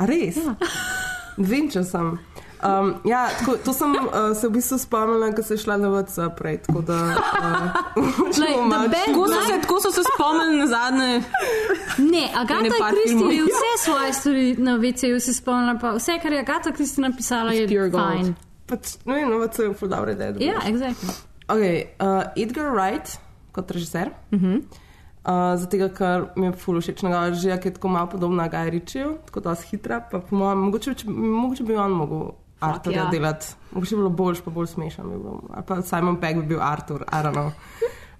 Speaker 11: A res? Ja. <laughs> Če sem. Um, ja, tako, to sem uh, se v bistvu spomnila, ko sem šla na VC prej. Tako da, uh, <laughs>
Speaker 2: Lej,
Speaker 3: Tako so se, tako so se spomnili na zadnje.
Speaker 2: Ne, Agata Kristi je vse svoje stvari na VC-ju si spomnila, pa vse, kar je Agata Kristi napisala, je
Speaker 3: pure gold.
Speaker 2: fajn.
Speaker 11: pač, ne vem, no, VC je ful dobro ideja. da
Speaker 2: Ja, exactly.
Speaker 11: Okay, uh, Edgar Wright kot režiser.
Speaker 3: Uh -huh.
Speaker 11: Uh, zato, ker mi je ful všeč njegova režija, ki je tako malo podobna Guy Ritchieju, tako da hitra. Pa po mojem, mogoče, če- mogoče bi on mogel Arturja
Speaker 3: ja.
Speaker 11: delati. Mogoče bi bilo boljš, pa bolj smešen. Bi bil. Ali pa Simon Pegg bi bil Artur, I don't know. <laughs>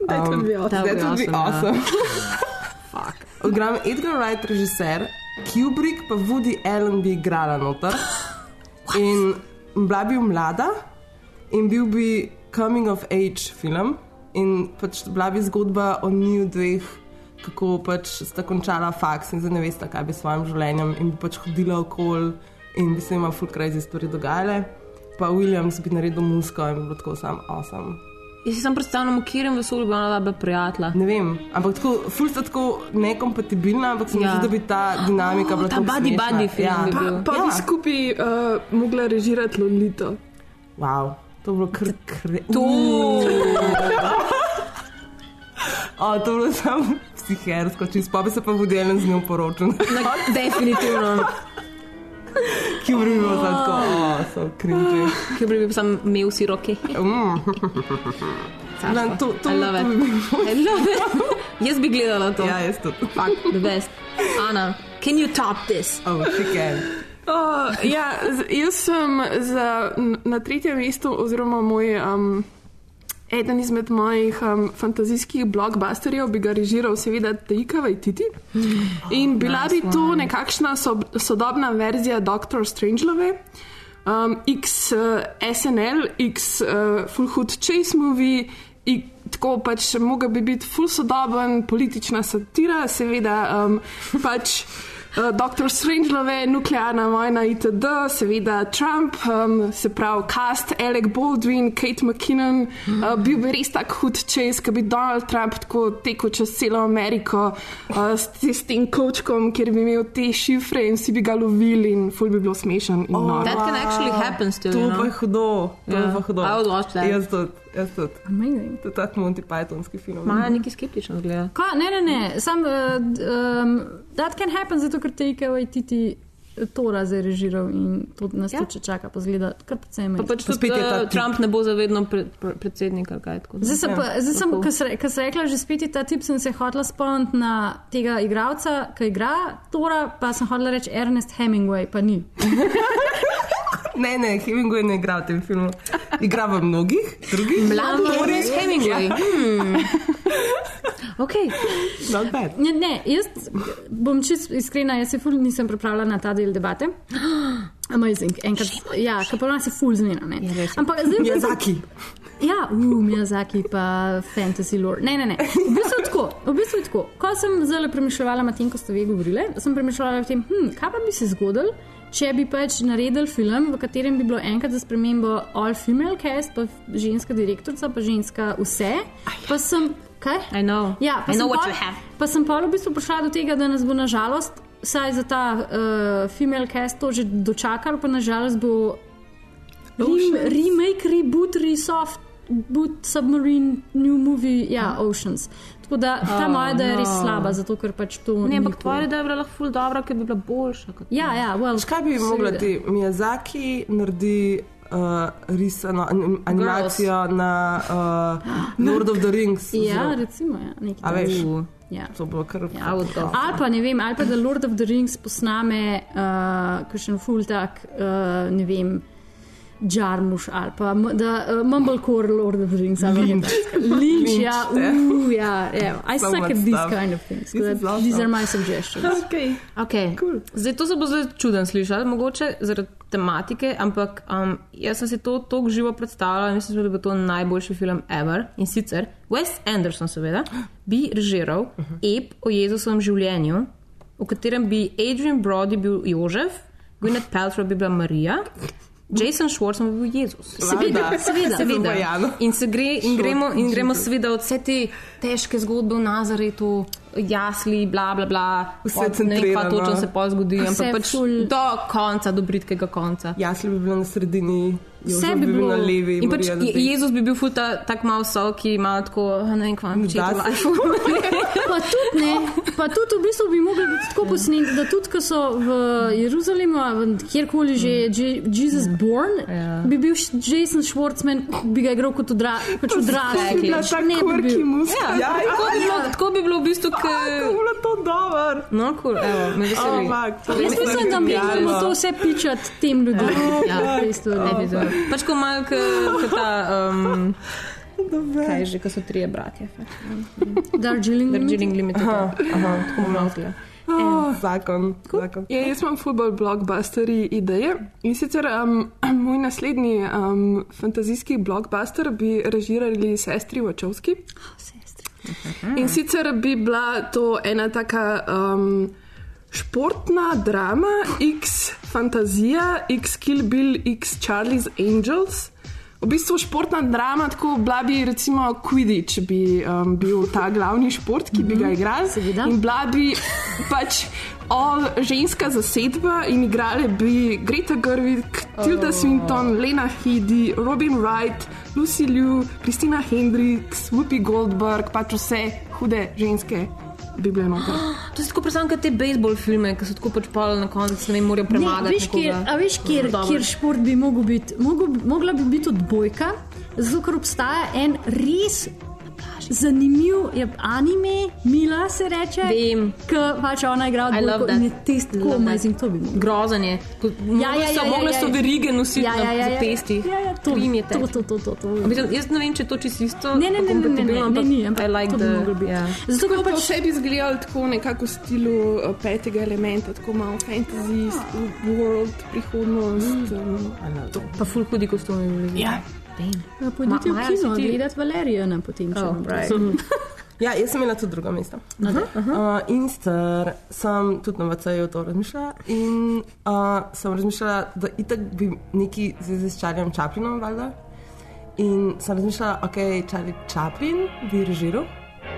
Speaker 1: Be
Speaker 11: That would be awesome. <laughs>
Speaker 3: Fuck.
Speaker 11: Odgram Edgar Wright, režiser, Kubrick pa Woody Allen bi igrala noter. <laughs> In bila bi mlada in bil bi coming of age film. In pač bila bi zgodba o njiju dveh, kako pač sta končala faks in zdaj ne veste, kaj bi s svojim življenjem in bi pač hodila okol in bi se jim full crazy stvari dogajale. Pa Williams bi naredil musko in bi bilo tako sam awesome.
Speaker 3: Jaz si sam predstavljam, v katerem vesolju bi ona bila prijatelja.
Speaker 11: Ne vem, ampak tako, ful sta tako nekompatibilna, ampak se mi
Speaker 3: Ja.
Speaker 11: zdi, da bi ta dinamika bila
Speaker 3: ta
Speaker 11: tako
Speaker 3: buddy
Speaker 11: smešna.
Speaker 3: buddy film
Speaker 11: ja.
Speaker 3: bi
Speaker 1: Pa,
Speaker 3: bil.
Speaker 1: pa ja. bi skupaj uh, mogla režirati Lolito.
Speaker 11: Wow, to bi bilo kar kre...
Speaker 3: To.
Speaker 11: O, to bi bilo samo psihersko, če spobi se pa vodelen z njo poročil.
Speaker 3: Na, definitivno.
Speaker 11: Ki bi zdaj tako, o, so cringe.
Speaker 3: Ki bi bil sam imel si roke.
Speaker 11: Ne, to, to,
Speaker 3: I love
Speaker 11: to
Speaker 3: it.
Speaker 11: bi.
Speaker 3: I love it. jaz bi gledala to.
Speaker 11: Ja, jaz tudi.
Speaker 3: Fuck, the best. Ana, can you top this?
Speaker 11: Oh, she can.
Speaker 1: Uh, ja, z- jaz sem za, na tretjem mestu, oziroma moj, um, eden izmed mojih um, fantazijskih blockbusterjev, bi ga režiral seveda Taika Waititi. <gasps> In bila bi to nekakšna sob, sodobna verzija Dr. Strangelove. Um, X uh, SNL, X uh, Full Hood Chase movie, i, tako pač moga bi biti full sodoben, politična satira, seveda um, pač. Uh, Dr. Strangelove, nuklearna vojna, itd., seveda Trump, um, se pravi Cast, Alec Baldwin, Kate McKinnon, uh, bil bi res tak hud čez, ki bi Donald Trump tako tekel čez celo Ameriko uh, s, s tem kočkom, kjer bi imel te šifre in vsi bi ga lovili in ful bi bilo smešen.
Speaker 11: Oh,
Speaker 1: noro.
Speaker 3: That can actually happen still,
Speaker 11: To
Speaker 3: you
Speaker 11: pa
Speaker 3: know?
Speaker 11: je hudo, to
Speaker 3: Ja.
Speaker 11: je pa hudo.
Speaker 3: I would watch that.
Speaker 11: Jaz tudi, jaz tudi.
Speaker 2: Amazing.
Speaker 11: To je tak Monty Pythonski film.
Speaker 3: Maja nekaj skeptično zgleda.
Speaker 2: Ka, ne, ne, ne, sam uh, um, that can happen, zato ker te IKV ti Tora zdaj režiral in to nas ja. če čaka, pa zgleda kar precej
Speaker 3: Pa
Speaker 2: me.
Speaker 3: pač tudi uh, Trump ne bo zavedno pre, pre, predsednik ali kaj tako.
Speaker 2: Zdaj sem, pa, zdaj sem ko se, ko se rekla, že spet je ta tip, sem se hotela spomniti na tega igralca, ki igra Tora, pa sem hotela reči Ernest Hemingway, pa ni. <laughs>
Speaker 11: Ne, ne, Hemingway ne igra v tem filmu. Igra v mnogih drugih.
Speaker 3: Mladi Ernest Hemingway. Hmm. Ok.
Speaker 11: Not bad.
Speaker 2: Ne, ne, jaz bom čist iskrena, jaz se ful nisem pripravljena na ta del debate. <gasps> Amazing. Enkrat, ja, nas je ful zmena. ne. Ampak zdaj
Speaker 11: Miyazaki.
Speaker 2: Ja, uh, Miyazaki pa fantasy lore. Ne, ne, ne. V bistvu je tako. V bistvu je tako. Ko sem zdaj premišljala tem, ko ste vi govorili, sem premišljala o tem, hm, kaj pa bi se zgodilo, če bi pač naredili film, v katerem bi bilo enkrat za spremembo all female cast, pa ženska direktorica, pa ženska vse. Pa sem. Kaj?
Speaker 3: I know.
Speaker 2: Ja, pa
Speaker 3: I know
Speaker 2: sem
Speaker 3: what
Speaker 2: pol-
Speaker 3: you have.
Speaker 2: Pa sem pa v bistvu prišla do tega, da nas bo nažalost, saj za ta uh, female cast to že dočakal, pa nažalost bo rem, remake, reboot, resoft, boot, submarine, new movie, ja, Oceans. Tako da ta
Speaker 3: Oh,
Speaker 2: moja ideja je res
Speaker 3: no.
Speaker 2: slaba, zato ker pač to
Speaker 3: Ne, ampak tvoja ideja je bila lahko ful dobra, ker bi bila boljša. Kot
Speaker 2: Ja, ja, well,
Speaker 11: Kaj bi mogla ti? Miyazaki naredi uh, risano anim, animacijo na uh, Lord of the Rings. <gasps>
Speaker 2: Ja,
Speaker 11: oziroma-
Speaker 2: recimo, ja, nekaj
Speaker 11: A veš?
Speaker 2: takega. Ja.
Speaker 11: To bo kar.
Speaker 3: Ja, go.
Speaker 2: Ali pa ne vem, ali pa da Lord of the Rings posname uh, kakšen full tak, uh, ne vem. Jarmuš ali pa da uh, Mumblecore Lord of the Rings ali
Speaker 11: Lynch.
Speaker 2: Lynch, ja,
Speaker 11: Lynch,
Speaker 2: uh, ja, yeah. I
Speaker 11: So
Speaker 2: suck at these
Speaker 11: stuff.
Speaker 2: kind of things.
Speaker 11: Awesome.
Speaker 2: These are my suggestions.
Speaker 1: Okay.
Speaker 3: Okay. Cool. Zdaj, to se bo zdaj čuden slišati, mogoče zaradi tematike, ampak um, jaz sem si to tako živo predstavljala in mislim, da bi bil to najboljši film ever. In sicer Wes Anderson, seveda, bi režiral ep o Jezusovem življenju, v katerem bi Adrian Brody bil Jožef, Gwyneth Paltrow bi bila Marija. Jason Schwartzman bi bil Jezus. <laughs>
Speaker 2: Seveda, seveda.
Speaker 3: seveda. In, se gre, in, gremo, in gremo seveda od vse te težke zgodbe v Nazaretu, jasli, bla, bla, bla.
Speaker 11: Vse
Speaker 3: Od Ne vem,
Speaker 11: centrirano.
Speaker 3: točno se pa zgodi,
Speaker 2: Vse
Speaker 3: ampak pač
Speaker 2: ful-
Speaker 3: do konca, do britkega konca.
Speaker 11: Jasli bi bilo na sredini,
Speaker 2: Vse
Speaker 11: Jožef
Speaker 2: bi
Speaker 11: bi bil
Speaker 2: bilo-
Speaker 11: na levi.
Speaker 3: In pač
Speaker 11: desni.
Speaker 3: Jezus bi bil ful ta, tak mal sol, ki ima tako, ne vem, kva,
Speaker 11: Das.
Speaker 3: četo <laughs>
Speaker 2: Pa tudi, ne, pa tudi v bistvu bi mogli biti tako posneti, da tudi, ko so v Jeruzalemu, kjerkoli že je Je- Jesus born,
Speaker 3: Ja.
Speaker 2: bi bil Jason Schwartzman, bi ga igral kot odra- pač odrasel.
Speaker 3: Exactly.
Speaker 2: Pač ne bi bil.
Speaker 3: Ja, tako, bi bilo, tako bi bilo v bistvu, ki.
Speaker 11: Kako je to dobro?
Speaker 3: No, cool, evo, me veseli.
Speaker 11: Oh, to
Speaker 2: Jaz mislim, da mi moramo to vse pičati tem ljudem.
Speaker 3: Ja,
Speaker 2: v bistvu.
Speaker 3: ne bi zelo. Pač ko malo, kot ta. Um, kaj že, ko so trije bratje. <laughs>
Speaker 2: Darjeeling
Speaker 3: Darjeeling Limited.
Speaker 11: Aha, aha.
Speaker 3: Tako bomo avtili.
Speaker 11: Oh, zakon. zakon.
Speaker 1: Ja, jaz imam futbol blockbusteri ideje. In sicer um, <clears throat> moj naslednji um, fantazijski blockbuster bi režirali sestri Vačovski. In sicer bi bila to ena taka um, športna drama, X fantazija, X Kill Bill, X Charlie's Angels. V bistvu športna drama, tako bila bi recimo Quidditch, bi um, bil ta glavni šport, ki bi ga igrali. In bila bi pač all ženska zasedba in igrali bi Greta Gerwig, Tilda
Speaker 3: Oh.
Speaker 1: Swinton, Lena Headey, Robin Wright, Lucy Liu, Kristina Hendricks, Whoopi Goldberg, pač vse hude ženske bi bile noter. <gasps>
Speaker 3: To si tako predstavljam, kot te bejzbol filme, ki so tako pač pol na koncu, ne vem, morajo
Speaker 2: Ne,
Speaker 3: premagati.
Speaker 2: veš, kjer, a veš, kjer,
Speaker 3: Dobro.
Speaker 2: kjer šport bi mogel biti? Mogla bi biti odbojka, zato ker obstaja en res zanimiv je anime, Mila se reče.
Speaker 3: Vem.
Speaker 2: Ki pač ona igra
Speaker 3: that.
Speaker 2: in je test tako
Speaker 3: that.
Speaker 2: amazing, to bi mogla.
Speaker 3: Grozen je.
Speaker 2: Ja, ja, ja, ja,
Speaker 3: Mogle
Speaker 2: ja,
Speaker 3: so
Speaker 2: ja.
Speaker 3: verige nositi
Speaker 2: Ja, ja, ja,
Speaker 3: na
Speaker 2: ja.
Speaker 3: testi.
Speaker 2: Ja, ja, to,
Speaker 3: je
Speaker 2: to, to, to, to, to.
Speaker 3: Mislim, jaz ne vem, če je to čisto isto.
Speaker 2: Ne, ne, ne, ne, ne, ne,
Speaker 3: kompatibilno,
Speaker 2: ne,
Speaker 3: ampak
Speaker 2: ni, ampak
Speaker 3: I like
Speaker 2: to bi
Speaker 3: the-
Speaker 2: moglo biti.
Speaker 3: ja.
Speaker 2: Zato, ker
Speaker 1: Pa
Speaker 2: pač
Speaker 1: vse bi izgledalo tako nekako v stilu uh, petega elementa, tako malo fantasy, s- world, prihodnost. Um,
Speaker 3: Pa ful hudi kostumi. bi bili.
Speaker 1: Ja.
Speaker 2: Pojdite
Speaker 3: Ma-
Speaker 2: v kino,
Speaker 3: ti-
Speaker 2: gledati Valerijana potem. če
Speaker 3: Oh,
Speaker 2: vam
Speaker 3: right. <laughs>
Speaker 11: Ja, jaz sem imela tudi drugo mesto. Uh, in sicer sem tudi na VC-ju to razmišljala. In uh, sem razmišljala, da itak bi neki zvezi s Charlieom Chaplinom, valjda. In sem razmišljala, ok, Charlie Chaplin bi režiral,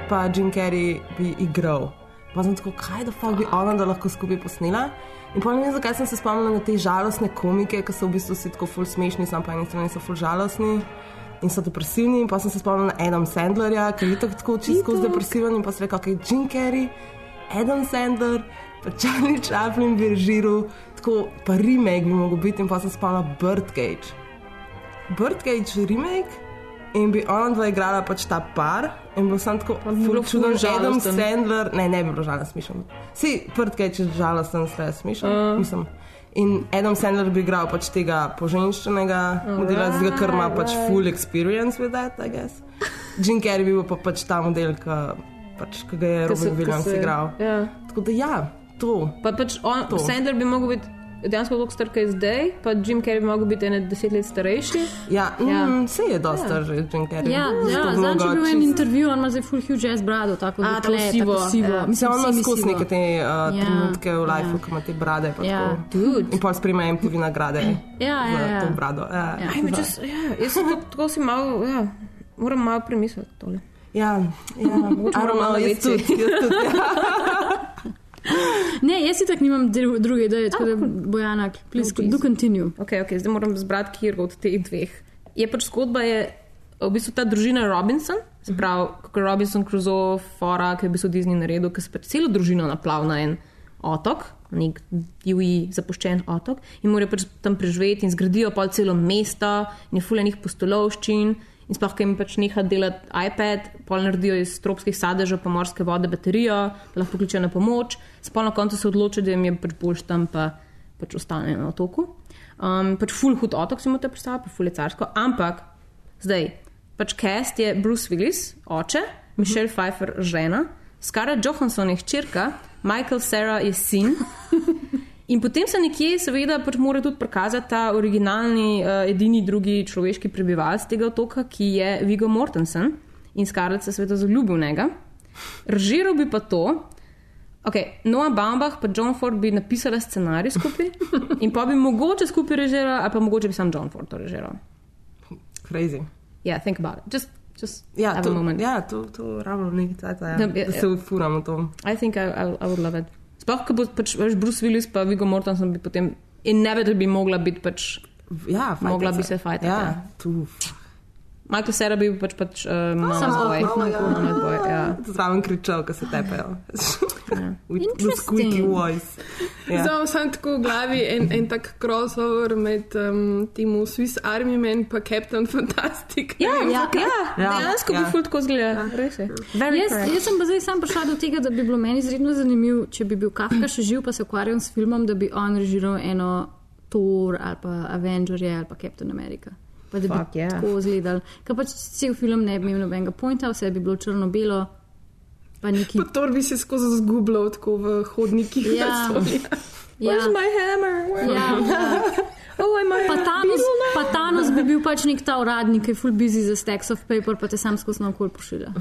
Speaker 11: pa Jim Carrey bi igral. Pa sem tako, kaj da fuk bi ona, da lahko skupaj posnela. In pa ne vem, zakaj sem se spomnila na te žalostne komike, ki so v bistvu vsi tako ful smešni, samo po eni strani so ful žalostni. In so depresivni, in pa sem se spomnila na Adam Sandlerja, ki je tako, čisto depresiven. In pa sem rekla, ok, Jim Carrey, Adam Sandler, pa Charlie Chaplin bi režiral, tako pa remake bi mogel biti, in pa sem se spomnila Birdcage. Birdcage remake in bi ona dva igrala pač ta par. In bil sem tako, čuden,
Speaker 3: ful
Speaker 11: Adam
Speaker 3: žalosten.
Speaker 11: Sandler, ne, ne bi bilo žalosten, smešen. Si, Birdcage je žalosten, sve smešen,
Speaker 3: Uh.
Speaker 11: mislim. In Adam Sandler bi igral pač tega poženščenega modela, zdaj ker ima pač full experience with that, I guess. Jim Carrey bi bil pa pač ta model, ki pač, ga je Robin Williams igral.
Speaker 3: Ja.
Speaker 11: Tako da ja, to.
Speaker 3: Pa pač on,
Speaker 11: To.
Speaker 3: Sandler bi mogel biti dejansko toliko star, kot je zdaj, pa Jim Carrey bi mogel biti ene deset let starejši.
Speaker 11: Ja,
Speaker 3: Ja.
Speaker 11: mm, se je dosta
Speaker 3: Ja.
Speaker 11: ja. že Jim Carrey.
Speaker 2: Ja, ja
Speaker 11: Tako
Speaker 2: zdaj, če
Speaker 11: mnogo
Speaker 2: bil en
Speaker 11: čist-
Speaker 2: intervju, on ima zdaj full huge jazz brado, tako da
Speaker 3: tako sivo, ja.
Speaker 11: Mislim, on ima skozi
Speaker 2: sivo.
Speaker 11: neke te uh,
Speaker 2: Ja,
Speaker 11: ja, trenutke v
Speaker 2: ja.
Speaker 11: lifeu, ko ima te brade. pa
Speaker 2: Ja.
Speaker 11: tako. In pa sprejme MTV nagrade
Speaker 2: Ja, ja,
Speaker 11: za
Speaker 2: ja.
Speaker 11: to brado. Ja.
Speaker 2: Ja.
Speaker 3: Ajme, čas, ja, jaz sem tako, tako si malo, ja, moram malo premisliti tole.
Speaker 11: Ja, ja. <laughs>
Speaker 3: Na
Speaker 11: jaz tudi, jaz tudi. <laughs> <laughs>
Speaker 2: Ne, jaz si tako nimam dru- druge ideje, tako da Bojana, please
Speaker 3: Oh,
Speaker 2: do continue.
Speaker 3: Okay, okay, zdaj moram zbrati kjer od teh dveh. Je pač zgodba, je v bistvu ta družina Robinson, se pravi, kako je Robinson Crusoe, Fora, ki je v bistvu Disney naredil, ki se pač celo družino naplav na en otok, nek divji zapuščen otok in morajo pač tam preživeti in zgradijo pa celo mesto in je fuljenih postolovščin. In sploh, ki jim pač neha delati iPad, pol naredijo iz tropskih sadežev, pa morske vode baterijo, lahko pokličejo na pomoč, sploh na koncu se odločijo, da jim je pač boljš tam, pa pač ostane na otoku. Um, pač full hud otok si mu te predstavlja, pa full je carsko. Ampak zdaj, pač cast je Bruce Willis, oče, Michelle Pfeiffer, žena, Scarlett Johansson je hčerka, Michael Sarah je sin. <laughs> In potem se nekje, seveda, pač mora tudi prikazati ta originalni, uh, edini drugi človeški prebivalec tega otoka, ki je Vigo Mortensen in Scarlett se seveda zaljubil v njega. Režiral bi pa to. Okay, Noah Baumbach in John Ford bi napisala scenarij skupaj in pa bi mogoče skupaj režirala, ali pa mogoče bi sam John Ford to režiral.
Speaker 11: Crazy.
Speaker 3: Yeah, think about it. Just, just
Speaker 11: Ja, to, ja, to, to rabimo nekaj cajta, ja,
Speaker 3: Da,
Speaker 11: da,
Speaker 3: ja,
Speaker 11: da se ufuramo to.
Speaker 3: I think I, I, I would love it. Sploh, ko bo pač Bruce Willis pa Vigo Mortensen bi potem inevitably bi mogla biti pač.
Speaker 11: Ja, fajta
Speaker 3: mogla bi
Speaker 11: se.
Speaker 3: se fajtati.
Speaker 11: Ja, tu.
Speaker 3: Michael Cera bi bil pač pač uh, mama's
Speaker 11: Samo
Speaker 3: boy.
Speaker 11: awkward, ja.
Speaker 3: Mama's boy, ja.
Speaker 11: Zraven kričal, ko se tepejo.
Speaker 3: Ja. <laughs>
Speaker 11: With squeaky voice. Ja.
Speaker 1: Zdaj sem tako v glavi en, en tak crossover med um, tem Swiss Army Man in Captain Fantastic.
Speaker 3: Ja,
Speaker 1: vem,
Speaker 3: ja,
Speaker 1: zakaj.
Speaker 3: ja, dejansko bi ful tako zgleda. Very
Speaker 2: Jaz, jaz sem pa zdaj sam prišla do tega, da bi bilo meni izredno zanimivo, če bi bil Kafka še živ, pa se ukvarjal s filmom, da bi on režiral eno Thor ali pa Avengerje ali pa Captain America. Pa da bi
Speaker 3: Fuck, yeah.
Speaker 2: tako izgledal. Ker pač cel film ne bi imel nobenega pointa, vse bi bilo črno-belo, pa neki.
Speaker 1: Pa to bi se skozi zgubljal tako v hodnikih.
Speaker 2: Ja. Ja.
Speaker 3: Where's my hammer? Where-
Speaker 2: Ja, ja.
Speaker 3: Oh,
Speaker 2: Pa Thanos, pa Thanos bi bil pač nek ta uradnik, ki je full busy za stacks of paper, pa te sam skozi naokol pošilja.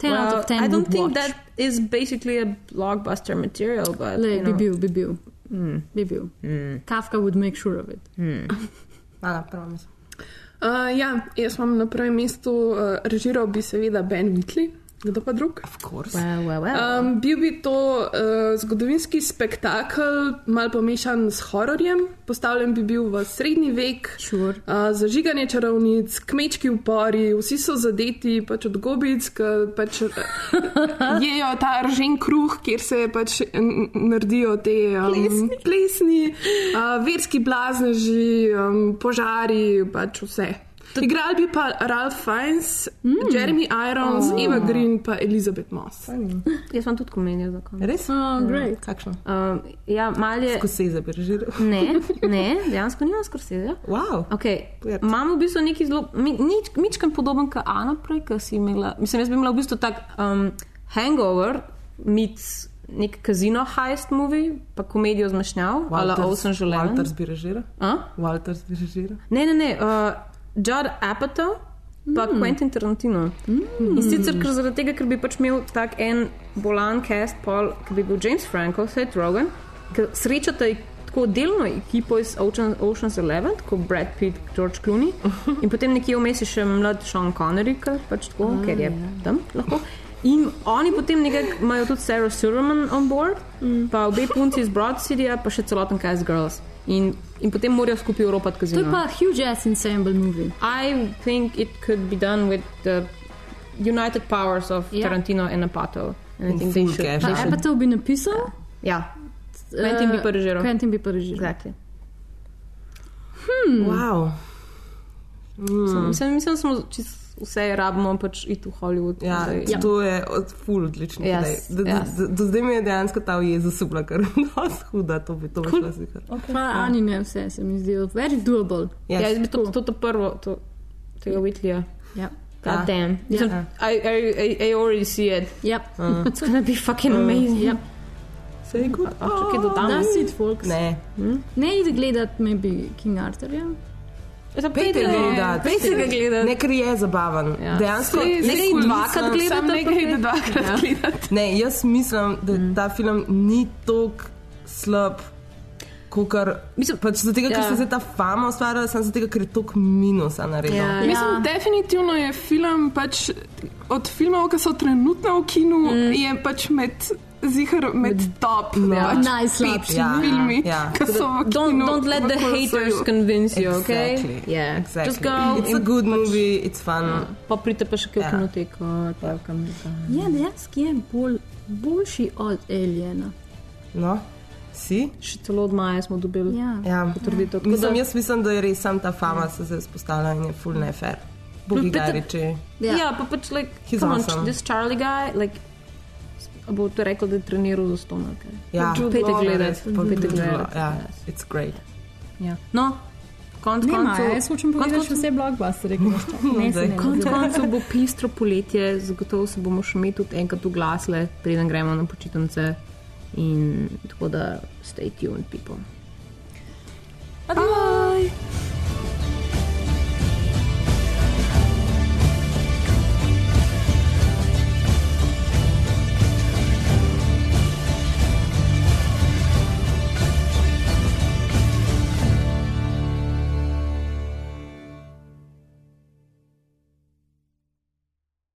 Speaker 2: 10 out of 10
Speaker 3: I don't think
Speaker 2: watch.
Speaker 3: that is basically a blockbuster material, but
Speaker 2: Le,
Speaker 3: you
Speaker 2: bi
Speaker 3: know.
Speaker 2: bil, bi bil. Bi bil. Kafka would make sure of it. <laughs>
Speaker 11: Hvala, prva misel.
Speaker 1: Uh, ja, jaz imam na prvem mestu, uh, režiral bi seveda Ben Whitley, kdo pa drug?
Speaker 2: Well, well, well.
Speaker 1: Um, bil bi to uh, zgodovinski spektakel, mal pomešan s hororjem. Postavljen bi bil v srednji vek,
Speaker 2: sure.
Speaker 1: uh, zažiganje čarovnic, kmečki upori, vsi so zadeti pač od gobic, ki pač eh, <laughs> jejo ta ržen kruh, kjer se pač naredijo te um, plesni, plesni uh, verski blazneži, um, požari, pač vse. Igrali bi pa Ralph Fiennes, mm. Jeremy Irons,
Speaker 3: Oh.
Speaker 1: Eva Green in Elizabeth Moss.
Speaker 3: Jaz sem tudi komedijo za konec.
Speaker 11: Res?
Speaker 2: Oh, great.
Speaker 11: Kakšno?
Speaker 3: Um, ja, mal je.
Speaker 11: Skoseze bi režiral.
Speaker 3: Ne, <laughs> ne, dejansko nimam skorseze.
Speaker 11: Wow.
Speaker 3: Okay. Imamo v bistvu neki zelo, mi- nič, ničkam podoben kot Ana prej, ki si imela. Mislim, jaz bi imela v bistvu tak um, hangover, meets nek kazino heist movie, pa komedijo zmešnjav, ali Ocean Želeven.
Speaker 11: Walters bi režiral.
Speaker 3: A?
Speaker 11: Walters bi režiral.
Speaker 3: Ne, ne, ne. Uh, Judd Apatow, pa mm. Quentin Tarantino. Mm. In sicer ker zaradi tega, ker bi pač imel tak en bolan cast, pol, ki bi bil James Franco, Seth Rogen, ki srečata tako delno ekipo iz Ocean, Ocean's Eleven, tako Brad Pitt, George Clooney, in potem nekje vmes je še mlad Sean Connery, ker pač tako,
Speaker 2: Ah,
Speaker 3: ker je
Speaker 2: ja.
Speaker 3: tam lahko. In oni potem nekako imajo tudi Sarah Silverman on board, mm. pa obe punci iz Broad Cityja, pa še celoten cast girls. In, in potem morajo skupaj Evropati
Speaker 2: To
Speaker 3: kazino.
Speaker 2: je pa huge ass ensemble movie.
Speaker 3: I think it could be done with the united powers of
Speaker 2: Ja.
Speaker 3: Tarantino and Apatow. And I
Speaker 11: In
Speaker 3: think they should.
Speaker 2: Pa Apatow bi napisal,
Speaker 3: Ja. Quentin bi pa režiral.
Speaker 2: Quentin bi pa režiral.
Speaker 3: Exactly.
Speaker 2: Hmm.
Speaker 11: Wow.
Speaker 3: Mm. Mislim, mislim, da smo čist vse rabimo pač iti v Hollywood.
Speaker 11: Ja,
Speaker 3: zdaj.
Speaker 11: ja. To je od ful odličnih
Speaker 3: Yes.
Speaker 11: Do,
Speaker 3: yes.
Speaker 11: do, do zdaj mi je dejansko ta ujeza supla, ker je <laughs> dosti huda, to bi to šlo zihar.
Speaker 2: Pa Ani ne vse, se mi zdi, very doable.
Speaker 3: Ja, jaz bi to, to, to prvo, to, tega Whitleya.
Speaker 2: Ja.
Speaker 3: God
Speaker 11: Ja.
Speaker 3: damn. Mislim,
Speaker 11: Ja.
Speaker 3: I, I, I, I already see it.
Speaker 2: Yep.
Speaker 11: Uh. <laughs>
Speaker 3: It's gonna be fucking amazing.
Speaker 2: Yep.
Speaker 11: Say good.
Speaker 3: A še kaj dodam?
Speaker 2: That's it, folks.
Speaker 11: Ne.
Speaker 2: Ne idi gledat, maybe King Arthurja.
Speaker 11: Pejte gledati.
Speaker 3: Pejte ga gledati.
Speaker 11: Ne, ker je zabaven.
Speaker 3: Ja.
Speaker 11: Dejansko,
Speaker 1: Saj,
Speaker 11: nekaj dvakrat
Speaker 1: Samo nekaj
Speaker 11: pa-
Speaker 1: dvakrat
Speaker 11: Ja.
Speaker 1: gledati.
Speaker 11: Ne, jaz mislim, da ta film ni tako slab. Kukar, mislim, pač zato, ker
Speaker 1: Ja.
Speaker 11: se ta fama ustvarja, sem zato, ker je toliko minusa naredil.
Speaker 3: Ja.
Speaker 1: Mislim, definitivno je film pač od filmov, ki so trenutno v kinu, mm. je pač med. Zihar med top,
Speaker 3: Ja.
Speaker 1: pač
Speaker 2: Najslabši.
Speaker 1: pet
Speaker 11: Ja,
Speaker 1: filmi,
Speaker 11: ja. <laughs>
Speaker 1: ki so v
Speaker 3: Don't,
Speaker 1: kinu.
Speaker 3: don't let
Speaker 1: v
Speaker 3: the haters convince you, okay?
Speaker 11: Exactly.
Speaker 3: Yeah.
Speaker 11: Exactly.
Speaker 3: Just go.
Speaker 11: It's a good
Speaker 3: pač-
Speaker 11: movie, it's fun.
Speaker 3: Pa pridite pa še kaj v
Speaker 11: Ja.
Speaker 3: kinoteko. pa kam nekam.
Speaker 2: Ja, dejansko je bolj, boljši od Aliena.
Speaker 11: No, si?
Speaker 3: Še celo od maja smo dobili
Speaker 2: Ja.
Speaker 11: Ja.
Speaker 3: potrditev. Tako
Speaker 11: Mislim, jaz mislim, da je res sam ta fama se zdaj spostavlja in je full nefer. Bogi
Speaker 3: Pridite-
Speaker 11: ga reče.
Speaker 3: Ja, ja pa pač, like,
Speaker 11: He's
Speaker 3: come on,
Speaker 11: awesome.
Speaker 3: this Charlie guy, like, bo to rekel, da je treniral za stonake.
Speaker 11: Ja,
Speaker 3: pete gledati,
Speaker 11: pete
Speaker 3: gledati.
Speaker 11: Ja, it's great.
Speaker 3: Ja. No, Konc koncev,
Speaker 2: jaz hočem povedati,
Speaker 3: da
Speaker 2: vse
Speaker 11: blokbustere
Speaker 2: gledajo.
Speaker 3: Konc koncev bo pestro poletje, zagotovo se bomo še mi tudi enkrat oglasili, preden gremo na počitnice. In tako da stay tuned, people. Bye! Bye.